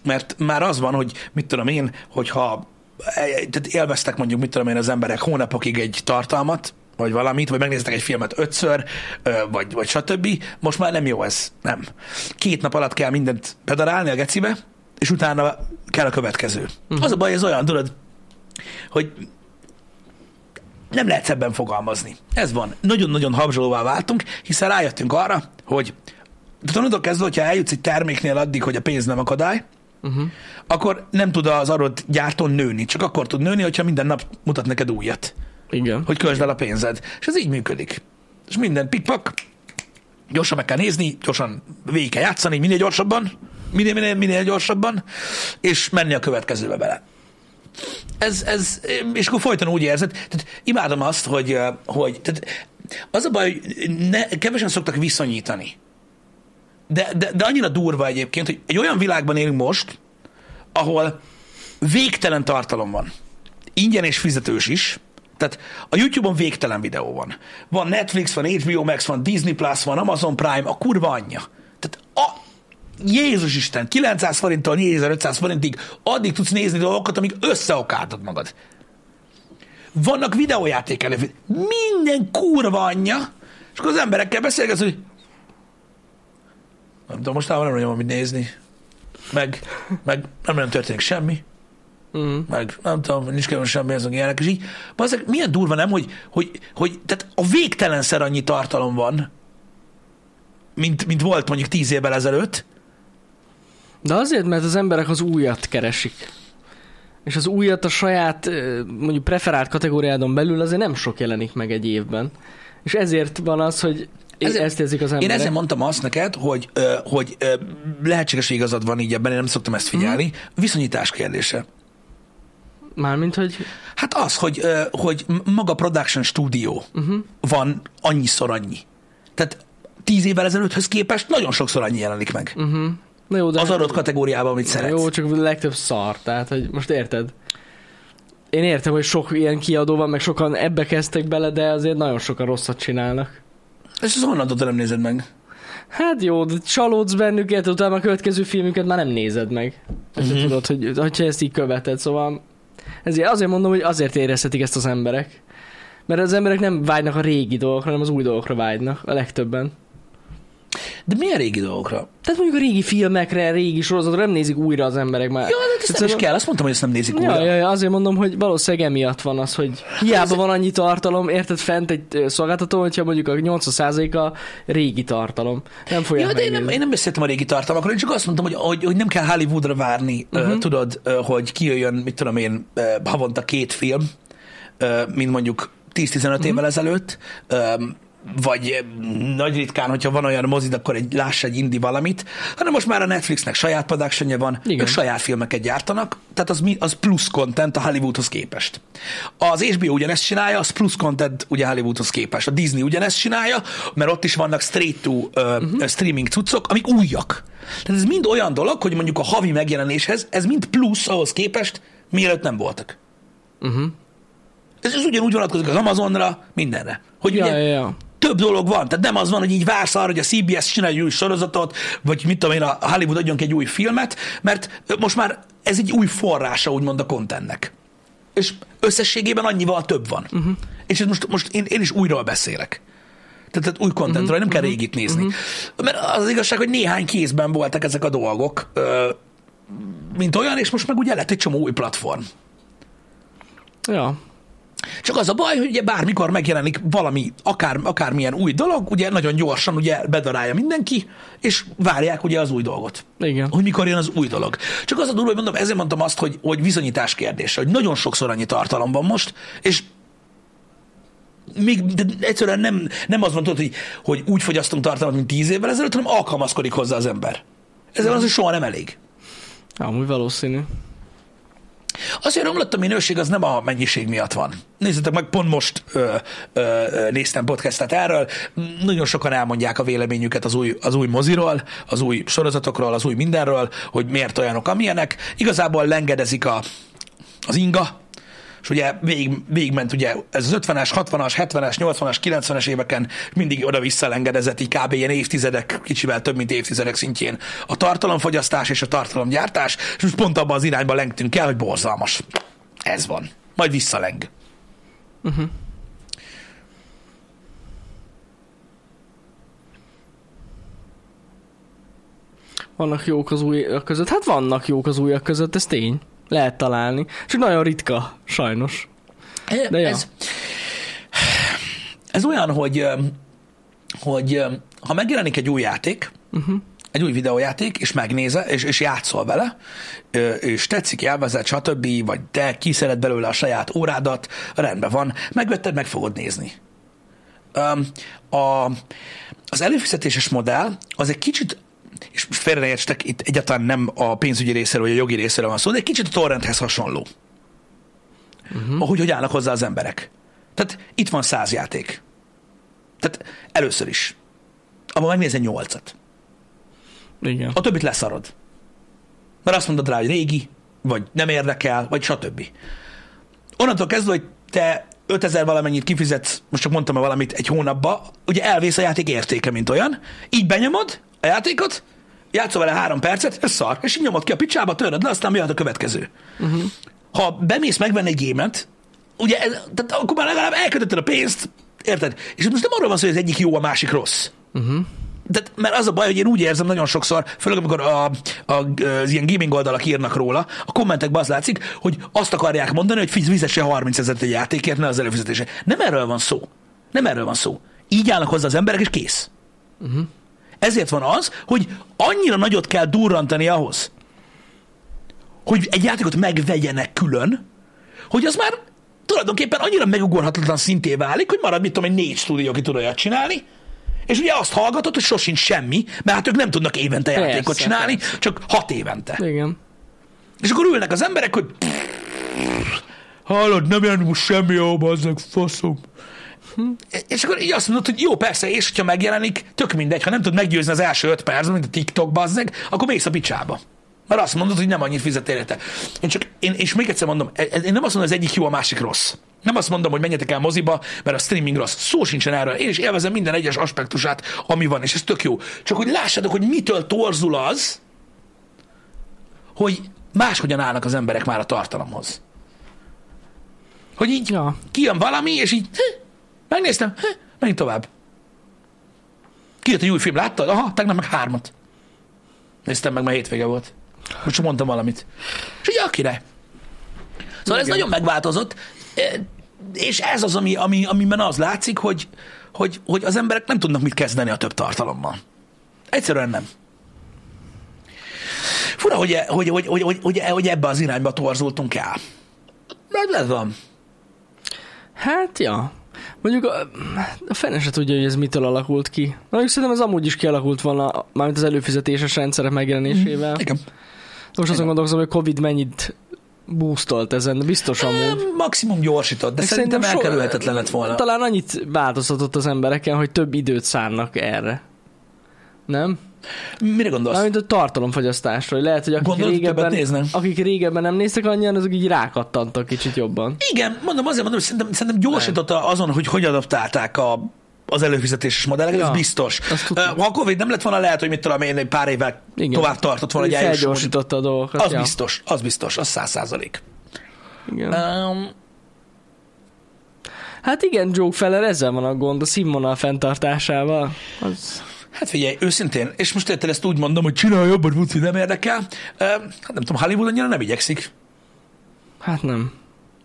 mert már az van, hogy mit tudom én, hogyha tehát élveztek mondjuk, mit tudom én, az emberek hónapokig egy tartalmat, vagy valamit, vagy megnéztek egy filmet ötször, vagy, vagy stb. Most már nem jó ez. Nem. Két nap alatt kell mindent pedarálni a gecibe, és utána kell a következő. Uh-huh. Az a baj, ez olyan, tudod, hogy nem lehet ebben fogalmazni. Ez van. Nagyon-nagyon habzsolóvá váltunk, hiszen rájöttünk arra, hogy onnantól kezdve, hogyha eljutsz egy terméknél addig, hogy a pénz nem akadály, Uh-huh. akkor nem tud az adott gyártón nőni. Csak akkor tud nőni, hogyha minden nap mutat neked újat, Igen. hogy költsd el a pénzed. És ez így működik. És minden pikpak, gyorsan meg kell nézni, gyorsan végig kell játszani, minél gyorsabban, minél, minél, minél gyorsabban, és menni a következőbe bele. Ez, ez, és akkor folyton úgy érzed, tehát imádom azt, hogy, hogy tehát az a baj, hogy ne, kevesen szoktak viszonyítani. De, de, de annyira durva egyébként, hogy egy olyan világban élünk most, ahol végtelen tartalom van. Ingyen és fizetős is. Tehát a YouTube-on végtelen videó van. Van Netflix, van HBO Max, van Disney Plus, van Amazon Prime, a kurva anyja. Tehát a, Jézus Isten, 900 forinttól 4500 forintig addig tudsz nézni dolgokat, amíg összeokáltad magad. Vannak videójáték előtt. Minden kurva anyja, és akkor az emberekkel beszélgetsz, hogy nem tudom, most nem nagyon van mit nézni. Meg, meg nem nagyon történik semmi. Uh-huh. Meg nem tudom, nincs kell semmi, ezek ilyenek. És így, bazzeg, milyen durva nem, hogy, hogy, hogy tehát a végtelenszer annyi tartalom van, mint, mint volt mondjuk tíz évvel ezelőtt. De azért, mert az emberek az újat keresik. És az újat a saját mondjuk preferált kategóriádon belül azért nem sok jelenik meg egy évben. És ezért van az, hogy Ezért- ezt érzik az Én emberek. ezért mondtam azt neked, hogy, hogy lehetséges, hogy igazad van így ebben, én nem szoktam ezt figyelni. Viszonyítás kérdése. Mármint, hogy Hát az, hogy, hogy maga production stúdió uh-huh. van annyiszor annyi. Tehát tíz évvel ezelőtthöz képest nagyon sokszor annyi jelenik meg. Uh-huh. Na jó, de Az adott kategóriában, amit Na szeretsz. Jó, csak a legtöbb szar, tehát hogy most érted? Én értem, hogy sok ilyen kiadó van, meg sokan ebbe kezdtek bele, de azért nagyon sokan rosszat csinálnak. És az honnan nem nézed meg? Hát jó, de csalódsz bennük, utána a következő filmüket már nem nézed meg. Mhm. Tudod, hogy, hogyha ezt így követed, szóval ezért azért mondom, hogy azért érezhetik ezt az emberek. Mert az emberek nem vágynak a régi dolgokra, hanem az új dolgokra vágynak, a legtöbben. De milyen régi dolgokra? Tehát mondjuk a régi filmekre, régi sorozatra nem nézik újra az emberek már. Jó, de ezt nem is kell, azt mondtam, hogy ezt nem nézik újra. Ja, ja, ja, azért mondom, hogy valószínűleg emiatt van az, hogy hiába van annyi tartalom, érted fent egy szolgáltató, hogyha mondjuk a 80%-a régi tartalom. Nem fogják Ja, de én nem, én nem beszéltem a régi tartalmakról, én csak azt mondtam, hogy, hogy, hogy nem kell Hollywoodra várni, uh-huh. uh, tudod, uh, hogy kijöjjön, mit tudom én, uh, havonta két film, uh, mint mondjuk 10-15 uh-huh. évvel ezelőtt, um, vagy eh, nagy ritkán, hogyha van olyan mozid, akkor egy, láss egy indi valamit, hanem most már a Netflixnek saját productionja van, Igen. ők saját filmeket gyártanak, tehát az, mi- az plusz content a Hollywoodhoz képest. Az HBO ugyanezt csinálja, az plusz content ugye Hollywoodhoz képest. A Disney ugyanezt csinálja, mert ott is vannak straight to uh, uh-huh. streaming cuccok, amik újak. Tehát ez mind olyan dolog, hogy mondjuk a havi megjelenéshez, ez mind plusz ahhoz képest, mielőtt nem voltak. Uh-huh. Ez, ez ugyanúgy vonatkozik az Amazonra, mindenre. Hogy Ja, ugye, ja, ja. Több dolog van. Tehát nem az van, hogy így vársz arra, hogy a CBS csinálja egy új sorozatot, vagy mit tudom én, a Hollywood adjon egy új filmet, mert most már ez egy új forrása, úgymond a contentnek. És összességében annyival több van. Uh-huh. És most, most én, én is újról beszélek. Tehát, tehát új contentről, uh-huh. nem kell régit nézni. Uh-huh. Mert az, az igazság, hogy néhány kézben voltak ezek a dolgok, mint olyan, és most meg ugye lett egy csomó új platform. Ja. Csak az a baj, hogy ugye bármikor megjelenik valami, akár, akármilyen új dolog, ugye nagyon gyorsan ugye bedarálja mindenki, és várják ugye az új dolgot. Igen. Hogy mikor jön az új dolog. Csak az a durva, hogy mondom, ezért mondtam azt, hogy, hogy viszonyítás kérdése, hogy nagyon sokszor annyi tartalom van most, és még de egyszerűen nem, nem az van, tudod, hogy, hogy úgy fogyasztunk tartalmat, mint tíz évvel ezelőtt, hanem alkalmazkodik hozzá az ember. Ezzel az, hogy soha nem elég. Amúgy valószínű. Az, hogy romlott a minőség, az nem a mennyiség miatt van. Nézzétek meg, pont most ö, ö, néztem podcastet erről, nagyon sokan elmondják a véleményüket az új, az új moziról, az új sorozatokról, az új mindenről, hogy miért olyanok, amilyenek. Igazából lengedezik a, az inga, és ugye végig, végigment ugye ez az 50-es, 60-as, 70-es, 80-as, 90-es éveken mindig oda-vissza lengedezett így kb. ilyen évtizedek, kicsivel több, mint évtizedek szintjén a tartalomfogyasztás és a tartalomgyártás, és most pont abban az irányba lengtünk el, hogy borzalmas. Ez van. Majd visszaleng. Uh-huh. Vannak jók az újak között? Hát vannak jók az újak között, ez tény. Lehet találni. Csak nagyon ritka, sajnos. De ja. ez, ez olyan, hogy, hogy ha megjelenik egy új játék, uh-huh. egy új videójáték, és megnéze, és, és játszol vele, és tetszik, élvezed, stb., vagy te kiszeded belőle a saját órádat, rendben van, megvetted, meg fogod nézni. A, az előfizetéses modell az egy kicsit és most félreértstek, itt egyáltalán nem a pénzügyi részéről, vagy a jogi részéről van szó, de egy kicsit a torrenthez hasonló. Uh-huh. Ahogy hogy állnak hozzá az emberek. Tehát itt van száz játék. Tehát először is. Abban megnézel nyolcat. Igen. A többit leszarod. Mert azt mondod rá, hogy régi, vagy nem érdekel, vagy stb. Onnantól kezdve, hogy te 5000 valamennyit kifizetsz, most csak mondtam valamit egy hónapba, ugye elvész a játék értéke, mint olyan, így benyomod a játékot, játszol vele három percet, ez szar, és így nyomod ki a picsába, töröd le, aztán jöhet a következő. Uh-huh. Ha bemész megvenni egy gémet, ugye, ez, tehát akkor már legalább elkötötted a pénzt, érted? És most nem arról van szó, hogy az egyik jó, a másik rossz. Uh-huh. De, mert az a baj, hogy én úgy érzem nagyon sokszor, főleg amikor a, a, az ilyen gaming oldalak írnak róla, a kommentekben az látszik, hogy azt akarják mondani, hogy fiz- fizesse 30 ezeret egy játékért, ne az előfizetése. Nem erről van szó. Nem erről van szó. Így állnak hozzá az emberek, és kész. Uh-huh. Ezért van az, hogy annyira nagyot kell durrantani ahhoz, hogy egy játékot megvegyenek külön, hogy az már tulajdonképpen annyira megugorhatatlan szinté válik, hogy marad, mit tudom, egy négy stúdió, aki tud olyat csinálni, és ugye azt hallgatod, hogy sosincs semmi, mert hát ők nem tudnak évente Persze, játékot csinálni, persze. csak hat évente. Igen. És akkor ülnek az emberek, hogy hallod, nem jön most semmi jó, bazzeg, faszom. És akkor így azt mondod, hogy jó, persze, és hogyha megjelenik, tök mindegy, ha nem tud meggyőzni az első öt percben, mint a TikTok, bazzeg, akkor mész a picsába. Mert azt mondod, hogy nem annyit fizet érte. Én csak, én, és még egyszer mondom, e- én nem azt mondom, hogy az egyik jó, a másik rossz. Nem azt mondom, hogy menjetek el moziba, mert a streaming rossz. Szó sincsen erről. Én is élvezem minden egyes aspektusát, ami van, és ez tök jó. Csak hogy lássátok, hogy mitől torzul az, hogy máshogyan állnak az emberek már a tartalomhoz. Hogy így Ja. kijön valami, és így megnéztem, menjünk tovább. Kijött egy új film, láttad? Aha, tegnap meg hármat. Néztem meg, mert hétvége volt. Most csak mondtam valamit. És ugye a király. Szóval ez Igen. nagyon megváltozott, eh, és ez az, ami, ami, amiben az látszik, hogy, hogy, hogy az emberek nem tudnak mit kezdeni a több tartalommal. Egyszerűen nem. Fura, hogy, hogy, hogy, hogy, hogy, hogy, hogy ebbe az irányba torzultunk el. Mert ez van. Hát, ja. Mondjuk a, a fene se tudja, hogy ez mitől alakult ki. Mondjuk szerintem ez amúgy is kialakult volna, mármint az előfizetéses rendszerek megjelenésével. Igen. Most azon gondolkozom, hogy Covid mennyit boostolt ezen, biztos amúgy. Maximum gyorsított, de Meg szerintem so- elkerülhetetlen lett volna. Talán annyit változtatott az embereken, hogy több időt szánnak erre. Nem? Mire gondolsz? Mármint a tartalomfogyasztásra, hogy lehet, hogy akik Gondolod, régebben, akik régebben nem néztek annyian, azok így rákattantak kicsit jobban. Igen, mondom, azért mondom, hogy szerintem, szerintem gyorsította azon, hogy hogy adaptálták a, az előfizetéses modelleket, Ja, ez biztos. Ha a Covid nem lett volna, lehet, hogy mit tudom én, egy pár évvel Igen. tovább tartott volna, hogy. Felgyorsította a dolgokat. Az ja. biztos, az biztos, az száz százalék. Igen. Um, Hát igen, Joe Feller ezzel van a gond, a színvonal fenntartásával. Az... hát figyelj, őszintén, és most érted ezt úgy mondom, hogy csinálj jobban, Vuci, nem érdekel. Hát nem tudom, Hollywood annyira nem igyekszik, Hát nem.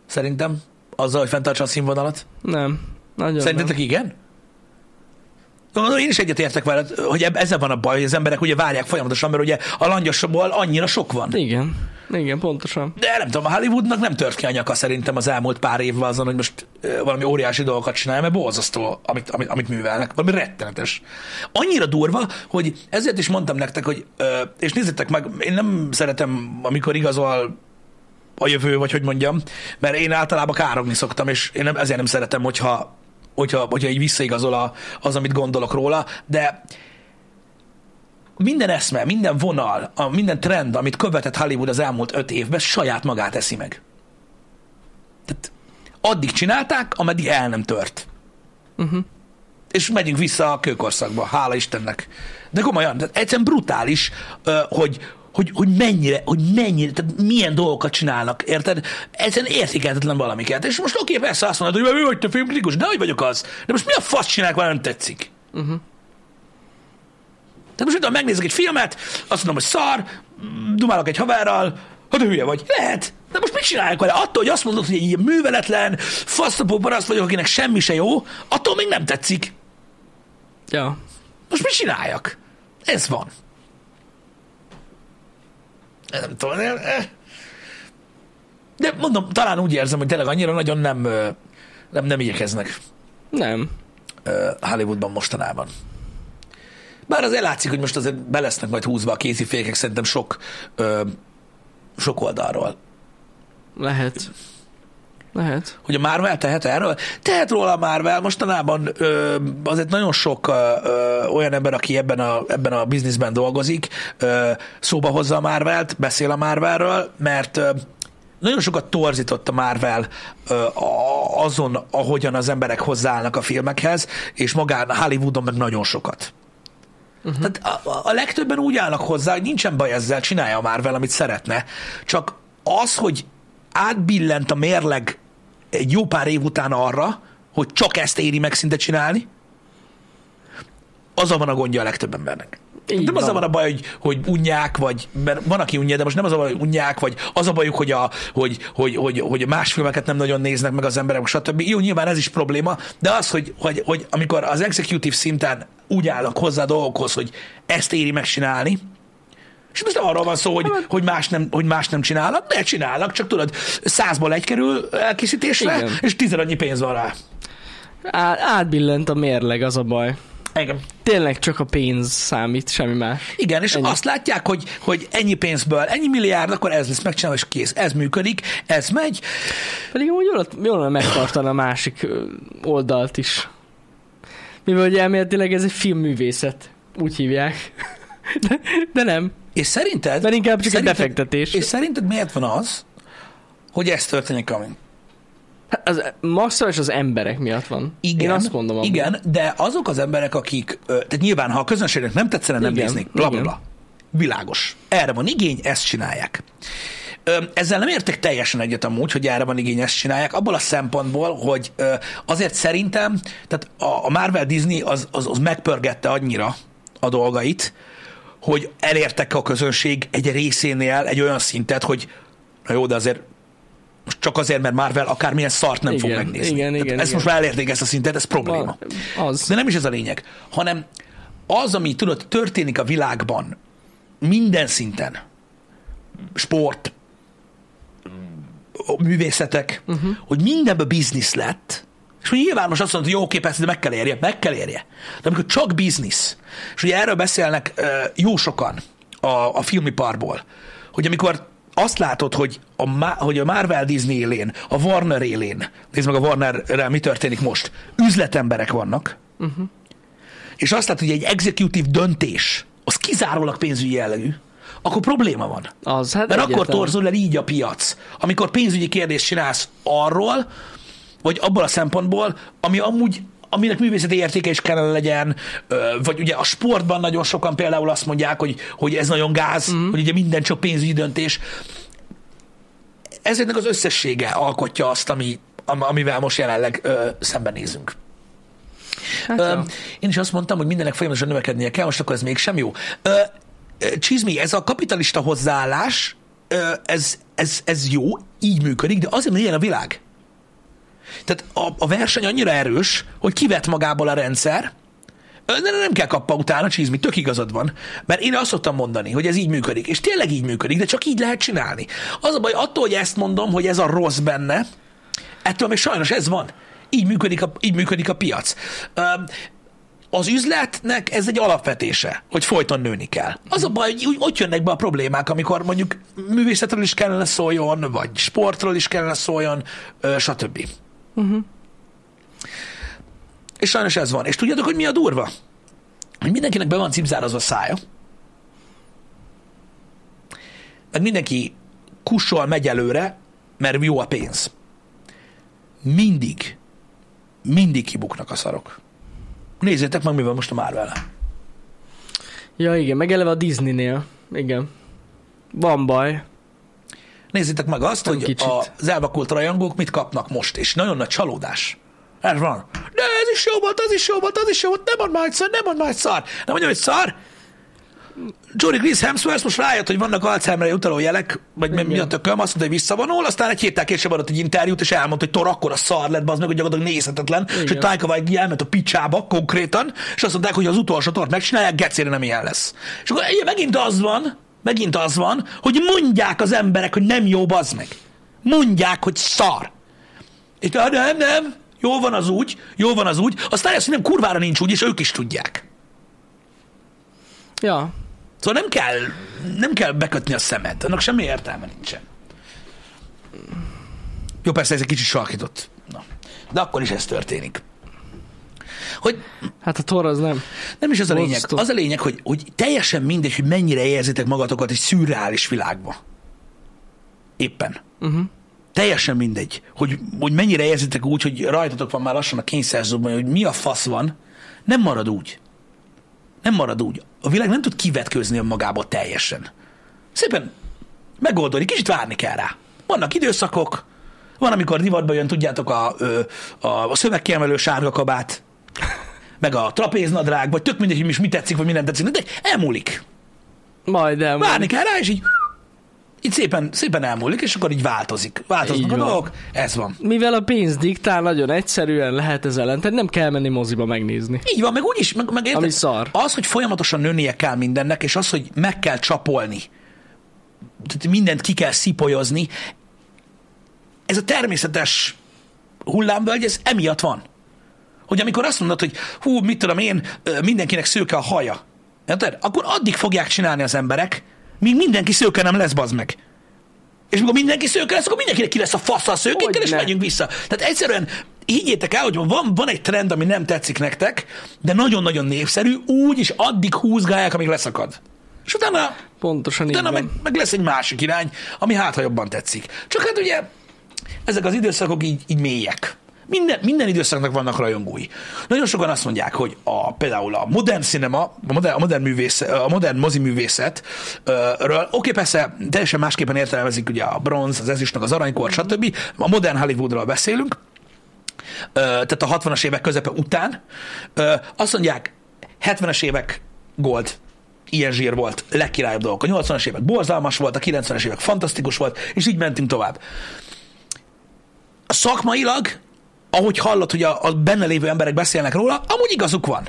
szerintem, azzal, hogy fenntartsa a színvonalat. Nem. Nagyon Szerintetek igen? Mondom, én is egyetértek veled, hogy ezzel van a baj, hogy az emberek ugye várják folyamatosan, mert ugye a langyosokból annyira sok van. nem. Igen. Igen, pontosan. De nem tudom, a Hollywoodnak nem tört ki a nyaka szerintem az elmúlt pár évvel azon, hogy most valami óriási dolgokat csinál, mert borzasztó, amit, amit, amit művelnek. Valami rettenetes. Annyira durva, hogy ezért is mondtam nektek, hogy, és nézzétek meg, én nem szeretem, amikor igazol a jövő, vagy hogy mondjam, mert én általában károgni szoktam, és én nem, ezért nem szeretem, hogyha, hogyha, hogyha így visszaigazol a, az, amit gondolok róla, de minden eszme, minden vonal, a, minden trend, amit követett Hollywood az elmúlt öt évben, saját magát eszi meg. Tehát addig csinálták, ameddig el nem tört. Uh-huh. És megyünk vissza a kőkorszakba, hála Istennek. De komolyan, tehát egyszerűen brutális, hogy, hogy, hogy mennyire, hogy mennyire, tehát milyen dolgokat csinálnak, érted? Egyszerűen értékelhetetlen valamiket. És most oké, persze azt mondod, hogy mi vagy te filmkritikus, de hogy vagyok az. De most mi a fasz csinálják, már nem tetszik? Uh-huh. Tehát most tudom, megnézek egy filmet, azt mondom, hogy szar, dumálok egy haverral, hát hülye vagy. Lehet. De most mit csinálják vele? Attól, hogy azt mondod, hogy egy ilyen műveletlen, fasztapó paraszt vagyok, akinek semmi se jó, attól még nem tetszik. Ja. Most mit csináljak? Ez van. Nem tudom. Nem, eh. de mondom, talán úgy érzem, hogy tényleg annyira nagyon nem, nem, nem igyekeznek Nem. Hollywoodban mostanában. Bár azért látszik, hogy most azért be lesznek majd húzva a kézifékek szerintem sok, ö, sok oldalról. Lehet. Lehet. Hogy a Marvel tehet erről? Tehet róla a Marvel. Mostanában ö, azért nagyon sok ö, ö, olyan ember, aki ebben a, ebben a bizniszben dolgozik, ö, szóba hozza a Marvelt, beszél a Marvelről, mert ö, nagyon sokat torzított a Marvel ö, azon, ahogyan az emberek hozzáállnak a filmekhez, és magán Hollywoodon meg nagyon sokat. Uh-huh. Tehát a, a- legtöbben úgy állnak hozzá, hogy nincsen baj ezzel, csinálja a Marvel, amit szeretne. Csak az, hogy átbillent a mérleg egy jó pár év után arra, hogy csak ezt éri meg szinte csinálni, azzal van a gondja a legtöbb embernek. Így nem az a van. van a baj, hogy, hogy unják, vagy, mert van, aki unja, de most nem az a baj, hogy unják, vagy az a bajuk, hogy, a, hogy, hogy, hogy, hogy más filmeket nem nagyon néznek meg az emberek, stb. Jó, nyilván ez is probléma, de az, hogy, hogy, hogy amikor az executive szinten úgy állnak hozzá dolgokhoz, hogy ezt éri megcsinálni, és most nem arról van szó, hogy, hogy, más nem, hogy más nem csinálnak, de csinálnak, csak tudod, százból egy kerül elkészítésre, Igen. és tizen annyi pénz van rá. Á, átbillent a mérleg, az a baj. Igen. Tényleg csak a pénz számít, semmi más. Igen, és Ennyi. azt látják, hogy, hogy ennyi pénzből, ennyi milliárd, akkor ez lesz megcsinálva, és kész. Ez működik, ez megy. Pedig amúgy jól, jól lenne megtartani a másik oldalt is. Mivel hogy elméletileg ez egy filmművészet. Úgy hívják. De, de nem. És szerinted... Mert inkább csak egy szerinted, befektetés. És szerinted miért van az, hogy ez történik, ami? Hát Az maximális az emberek miatt van. Igen, Én azt mondom. amúgy. igen, de azok az emberek, akik, tehát nyilván, ha a közönségnek nem tetszene, nem Igen, néznék, bla, bla, bla. Világos. Erre van igény, ezt csinálják. Ezzel nem értek teljesen egyet amúgy, hogy erre van igény, ezt csinálják, abból a szempontból, hogy azért szerintem, tehát a- Marvel Disney az, az, az megpörgette annyira a dolgait, hogy elértek a közönség egy részénél egy olyan szintet, hogy na jó, de azért csak azért, mert Marvel akármilyen szart nem fog Igen, megnézni. igen, igen, ezt igen. most már elérték ezt a szintet, ez probléma. Van- Az. De nem is ez a lényeg, hanem az, ami tudod, történik a világban minden szinten, sport, művészetek, uh-huh. hogy mindenben biznisz lett, és hogy nyilván most azt mondod, hogy jó, oké, persze, de meg kell érje, meg kell érje. De amikor csak biznisz, és ugye erről beszélnek uh, jó sokan a, a filmiparból, hogy amikor azt látod, hogy a, Ma- hogy a Marvel Disney élén, a Warner élén, nézd meg a Warnerrel mi történik most, üzletemberek vannak, uh-huh. és azt látod, hogy egy executive döntés, az kizárólag pénzügyi jellegű, akkor probléma van. Az, hát Mert akkor torzul el így a piac. Amikor pénzügyi kérdést csinálsz arról, vagy abból a szempontból, ami amúgy aminek művészeti értéke is kellene legyen, vagy ugye a sportban nagyon sokan például azt mondják, hogy, hogy ez nagyon gáz, mm. hogy ugye minden csak pénzügyi döntés. Ezeknek az összessége alkotja azt, ami, am- amivel most jelenleg ö, szembenézünk. Hát, Ö, én is azt mondtam, hogy mindennek folyamatosan növekednie kell, most akkor ez mégsem jó. Ö, Csizmi, ez a kapitalista hozzáállás, ez, ez, ez jó, így működik, de azért, mert ilyen a világ. Tehát a, a verseny annyira erős, hogy kivet magából a rendszer, de nem kell kappa utána, Csizmi, tök igazad van. Mert én azt szoktam mondani, hogy ez így működik, és tényleg így működik, de csak így lehet csinálni. Az a baj, attól, hogy ezt mondom, hogy ez a rossz benne, ettől még sajnos ez van. Így működik a, így működik a piac. Az üzletnek ez egy alapvetése, hogy folyton nőni kell. Az a baj, hogy ott jönnek be a problémák, amikor mondjuk művészetről is kellene szóljon, vagy sportról is kellene szóljon, stb. Uh-huh. És sajnos ez van. És tudjátok, hogy mi a durva? Hogy mindenkinek be van cipzárazva a szája, meg mindenki kussol, megy előre, mert jó a pénz. Mindig, mindig kibuknak a szarok. Nézzétek meg, mi van most a marvel ja, igen, meg eleve a Disneynél. Igen. Van baj. Nézzétek meg azt, Nem hogy kicsit. az elvakult rajongók mit kapnak most, és nagyon nagy csalódás. Ez van. De ez is jó volt, az is jó volt, az is jó volt, nem mond már egyszer, nem mond már egy szar. Nem mondja, hogy szar. Jory Chris Hemsworth most rájött, hogy vannak Alzheimerre utaló jelek, vagy mi, mi a tököm, azt mondta, hogy visszavonul, aztán egy héttel később adott egy interjút, és elmondta, hogy Thor akkor a szar lett, az meg, hogy gyakorlatilag nézhetetlen, és hogy Taika Waititi elment a picsába konkrétan, és azt mondták, hogy az utolsó tort megcsinálják, gecére nem ilyen lesz. És akkor ugye, megint az van, megint az van, hogy mondják az emberek, hogy nem jó, bazd meg. Mondják, hogy szar. És nem, nem, jó van az úgy, jó van az úgy, aztán ezt, nem kurvára nincs úgy, és ők is tudják. Ja. Szóval nem kell, nem kell bekötni a szemed, annak semmi értelme nincsen. Jó, persze ez egy kicsit sarkított. Na. De akkor is ez történik. Hogy Hát a Thor az nem. nem is az a lényeg. Az a lényeg, hogy, hogy teljesen mindegy, hogy mennyire érzitek magatokat egy szürreális világba. Éppen. Uh-huh. Teljesen mindegy, hogy, hogy mennyire érzitek úgy, hogy rajtatok van már lassan a kényszerzóban, hogy mi a fasz van, nem marad úgy. Nem marad úgy. A világ nem tud kivetközni önmagából teljesen. Szépen megoldani, kicsit várni kell rá. Vannak időszakok, van, amikor divatba jön, tudjátok, a, a, a szövegkiemelő sárga kabát, meg a trapéznadrág, vagy tök mindegy, hogy mi, tetszik, vagy mi nem tetszik, de elmúlik. Majd el. Várni kell rá, és így, így szépen, szépen elmúlik, és akkor így változik. Változnak Így a van. dolgok, ez van. Mivel a pénz diktál, nagyon egyszerűen lehet ez ellen, tehát nem kell menni moziba megnézni. Így van, meg úgyis, meg, meg érted? Ami szar. Az, hogy folyamatosan nőnie kell mindennek, és az, hogy meg kell csapolni, tehát mindent ki kell szipolyozni, ez a természetes hullámvölgy, ez emiatt van. Hogy amikor azt mondod, hogy hú, mit tudom én, mindenkinek szőke a haja, érted? Akkor addig fogják csinálni az emberek, míg mindenki szőke nem lesz, bazd meg. És amikor mindenki szőke lesz, akkor mindenkinek ki lesz a fasz a szőkékkel, és megyünk vissza. Tehát egyszerűen higgyétek el, hogy van, van egy trend, ami nem tetszik nektek, de nagyon-nagyon népszerű, úgy is addig húzgálják, amíg leszakad. És utána, Pontosan utána meg, meg lesz egy másik irány, ami hát, ha jobban tetszik. Csak hát ugye ezek az időszakok így, így mélyek. Minden, minden időszaknak vannak rajongói. Nagyon sokan azt mondják, hogy a, például a modern cinema, a modern, a modern, művész, a modern moziművészetről, oké, persze teljesen másképpen értelmezik ugye a bronz, az ezüstnek az aranykor, stb. A modern Hollywoodról beszélünk, tehát a 60-as évek közepe után. Azt mondják, 70-es évek gold, ilyen zsír volt, legkirályabb dolgok. A 80-as évek borzalmas volt, a 90-es évek fantasztikus volt, és így mentünk tovább. Szakmailag, ahogy hallott, hogy a, a benne lévő emberek beszélnek róla, amúgy igazuk van.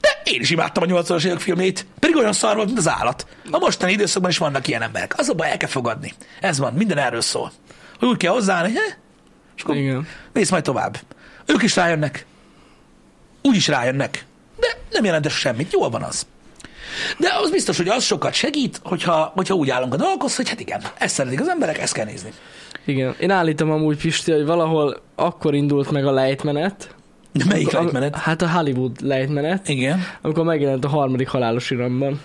De én is imádtam a 80-as évek filmét, pedig olyan szar volt, mint az állat. A mostani időszakban is vannak ilyen emberek. Az a baj, el kell fogadni. Ez van, minden erről szól. Hogy úgy kell hozzáállni, hogy és akkor Igen. mész majd tovább. Ők is rájönnek. Úgy is rájönnek. De nem jelent ez semmit. Jól van az. De az biztos, hogy az sokat segít, hogyha, hogyha úgy állunk a dolgokhoz, hogy hát igen, ezt szeretik az emberek, ezt kell nézni. Igen. Én állítom amúgy, Pisti, hogy valahol akkor indult meg a lejtmenet. De melyik Amikor- lejtmenet? Hát a Hollywood lejtmenet, Igen. amikor megjelent a harmadik halálos iramban.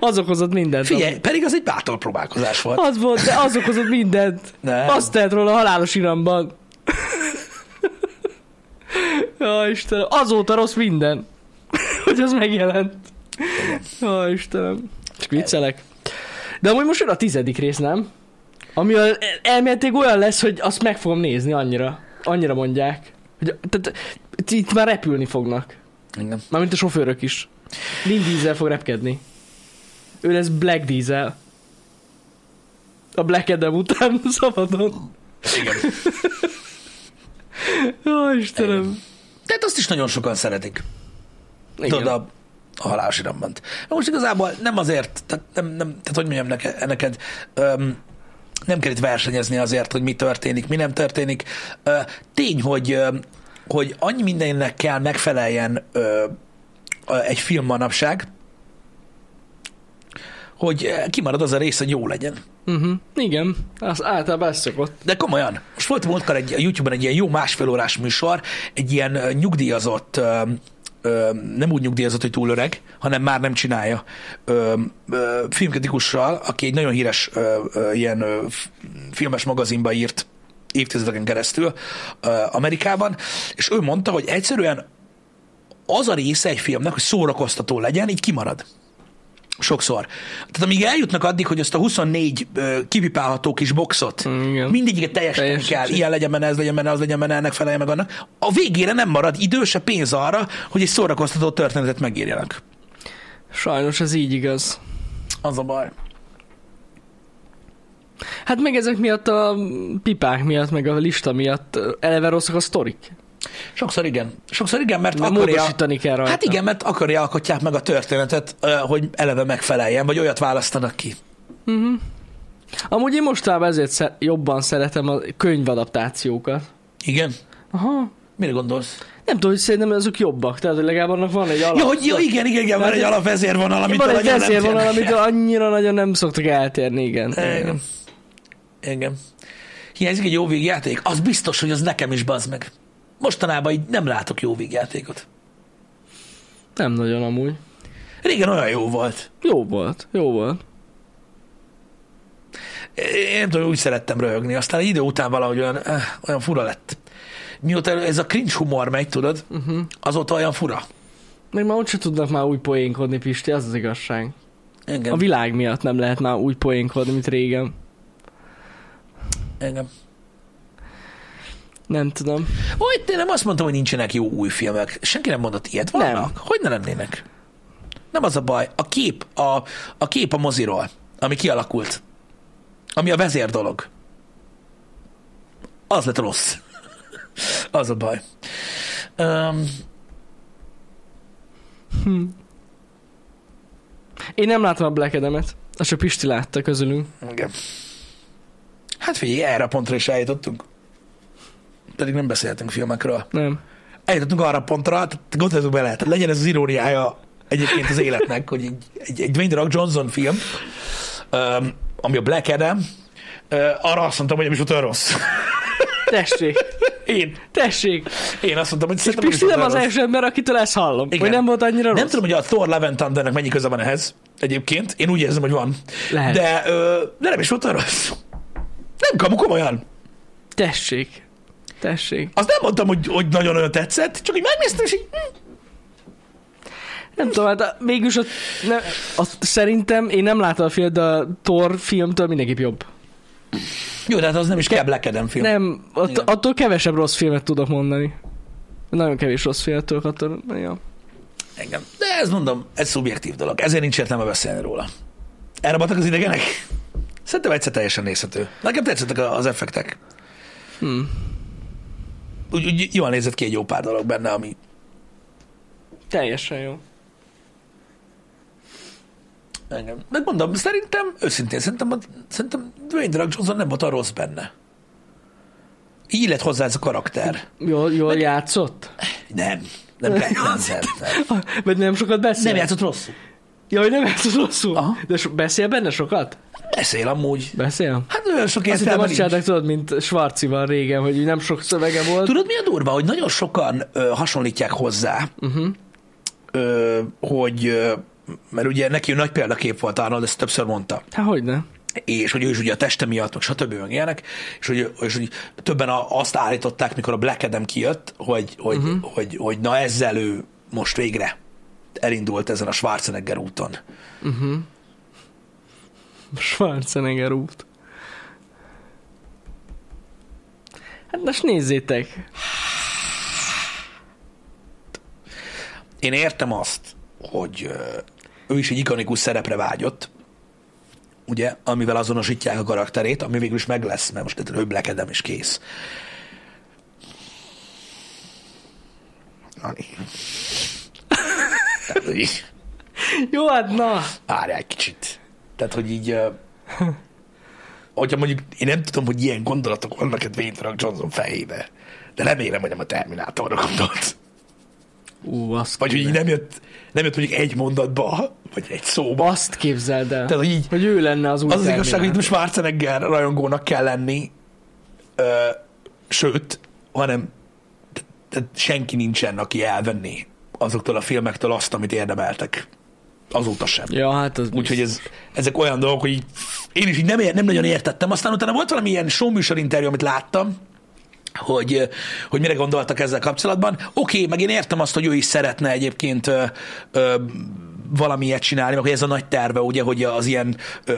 az okozott mindent. Figyelj, pedig az egy bátor próbálkozás volt. Az volt, de az okozott mindent. Nem. Azt tehet róla a halálos iramban. Ja, Istenem, azóta rossz minden, hogy az megjelent. Ja, Istenem. Csak viccelek. De amúgy most jön a tizedik rész, nem? Ami a- elméletileg olyan lesz, hogy azt meg fogom nézni annyira. Annyira mondják. Hogy, tehát, itt már repülni fognak. Igen. Mármint a sofőrök is. Vin Diesel fog repkedni. Ő lesz Black Diesel. A Black Adam után szabadon. Igen. Jó, Istenem. Tehát azt is nagyon sokan szeretik. Igen. Tudod, a, a halálos iramban. Most igazából nem azért, tehát, nem, nem, tehát hogy mondjam neked, neked öm, nem kell itt versenyezni azért, hogy mi történik, mi nem történik. Ö, tény, hogy, ö, hogy annyi mindennek kell megfeleljen ö, ö, egy film manapság, hogy kimarad az a rész, hogy jó legyen. Uh-huh. Igen, az általában ez szokott. De komolyan, most volt múltkor egy, a YouTube-on egy ilyen jó másfél órás műsor, egy ilyen nyugdíjazott, ö, nem úgy nyugdíjazott, hogy túl öreg, hanem már nem csinálja, ö, ö, filmkritikussal, aki egy nagyon híres ö, ö, ilyen ö, filmes magazinba írt évtizedeken keresztül ö, Amerikában, és ő mondta, hogy egyszerűen az a része egy filmnek, hogy szórakoztató legyen, így kimarad. Sokszor. Tehát amíg eljutnak addig, hogy azt a 24 ö, kipipálható kis boxot, Mm, igen. mindegyiket Teljesíteni. kell, ilyen legyen benne, ez legyen benne, az legyen benne, ennek felelje meg annak. A végére nem marad idő, se pénz arra, hogy egy szórakoztató történetet megírjanak. Sajnos ez így igaz. Az a baj. Hát meg ezek miatt a pipák miatt, meg a lista miatt eleve rosszak a sztorik. Sokszor igen. Sokszor igen, mert De akarja... kell rajta. Hát igen, mert akarja alkotják meg a történetet, hogy eleve megfeleljen, vagy olyat választanak ki. Amúgy én mostában ezért sze- jobban szeretem a könyvadaptációkat. Igen? Aha. Mire gondolsz? Nem tudom, hogy szerintem azok jobbak. Tehát, hogy legalább annak van egy alap. Ja, hogy, ja, igen, igen, igen, van egy alapvezérvonal, amit van egy vezérvonal, amit annyira nagyon nem szoktak eltérni, igen. Igen. Igen. Hiányzik egy jó végjáték? Az biztos, hogy az nekem is bazd meg. Mostanában így nem látok jó végjátékot. Nem nagyon amúgy. Régen olyan jó volt. Jó volt, jó volt. Én nem tudom, úgy szerettem röhögni. Aztán egy idő után valahogy olyan, eh, olyan fura lett. Mióta ez a cringe humor megy, tudod, uh-huh. azóta olyan fura. Meg már úgyse tudnak már úgy poénkodni, Pisti, az az igazság. Engem. A világ miatt nem lehet már úgy poénkodni, mint régen. Engem. Nem tudom. Itt én nem azt mondtam, hogy nincsenek jó új filmek. Senki nem mondott ilyet. Vannak. Nem. Hogy ne lennének? Nem az a baj. A kép a, a, kép a moziról, ami kialakult, ami a vezér dolog, az lett rossz. az a baj. Um, Én nem látom a Black Adam-et. Azt csak Pisti látta közülünk. igen. Hát figyelj, erre a pontra is eljutottunk. Pedig nem beszéltünk filmekről. Nem. eljutottunk arra a pontra, tehát gondoljatok bele, tehát legyen ez az iróniája egyébként az életnek, hogy egy, egy, egy Dwayne Rock Johnson film, um, ami a Black Adam, uh, arra azt mondtam, hogy nem is volt olyan rossz. Tessék. Én. Tessék. Én azt mondtam, hogy És Pisti is nem az első ember, akitől ezt hallom. Igen. Vagy nem volt annyira rossz? Nem tudom, hogy a Thor Love and Thundernek mennyi köze van ehhez egyébként. Én úgy érzem, hogy van. Lehet. De, ö, de nem is volt olyan rossz. Nem kamu, komolyan. Tessék. Tessék. Azt nem mondtam, hogy, hogy nagyon olyan tetszett, csak így megnéztem, és így... Hm. Nem tudom, hát mégis ott, ne, azt szerintem én nem láttam a filmet, de a Thor filmtől mindenképp jobb. Jó, de hát az nem is kell Black Adam film. Nem, Igen. attól kevesebb rossz filmet tudok mondani. Nagyon kevés rossz filmet tudok attól. Ja. Engem. De ez mondom, ez szubjektív dolog. Ezért nincs értelme beszélni róla. Elrabattak az idegenek? Szerintem egyszer teljesen nézhető. Nekem tetszettek az effektek. Hmm. Úgy, úgy jól nézett ki egy jó pár dolog benne, ami Teljesen jó. engem. Megmondom, szerintem, őszintén, szerintem, szerintem Dwayne The Rock Johnson nem volt a rossz benne. Így lett hozzá ez a karakter. Jól, jól játszott? Nem, nem, nem, nem, nem, nem. Nem sokat beszél? Nem játszott rosszul. Ja, hogy nem játszott rosszul? Aha. De so- beszél benne sokat? Beszél amúgy. Beszél? Hát olyan sok Azt értelme azt nincs. csinálták, tudod, mint Schwarzival régen, hogy nem sok szövege volt. Tudod, mi a durva, hogy nagyon sokan ö, hasonlítják hozzá, Uh-huh. ö, hogy, ö, mert ugye neki nagy példakép volt Arnold, ezt többször mondta, Hát hogyne. és hogy ő is ugye a teste miatt, meg stb. meg ilyenek, és hogy, és hogy többen a, azt állították, mikor a Black Adam kijött, hogy, hogy, uh-huh. hogy, hogy na ezzel ő most végre elindult ezen a Schwarzenegger úton. Uh-huh. Schwarzenegger út. Hát most nézzétek. Én értem azt, hogy ő is egy ikonikus szerepre vágyott, ugye, amivel azonosítják a karakterét, ami végül is meg lesz, mert most Adam is kész. Jó, hát na. várjál egy kicsit. Tehát, hogy így, hogyha mondjuk, én nem tudom, hogy ilyen gondolatok vannak egy Dwayne Rock Johnson fejébe, de remélem, hogy nem a Terminátorra gondolt. Ú, azt Vagy hogy így nem jött, nem jött mondjuk egy mondatba, vagy egy szóba. Azt képzeld el. Tehát, hogy így, hogy ő lenne az új az az igazság, hogy most Schwarzenegger rajongónak kell lenni, ö, sőt, hanem senki nincsen, aki elvenné azoktól a filmektől azt, amit érdemeltek. Azóta sem. Ja, hát az Úgyhogy ez, ezek olyan dolgok, hogy így, én is így nem, nem nagyon értettem. Aztán utána volt valami ilyen showműsor interjú, amit láttam, hogy, hogy mire gondoltak ezzel kapcsolatban. Oké, okay, meg én értem azt, hogy ő is szeretne egyébként ö, ö, valami ilyet csinálni, meg hogy ez a nagy terve, ugye, hogy az ilyen ö,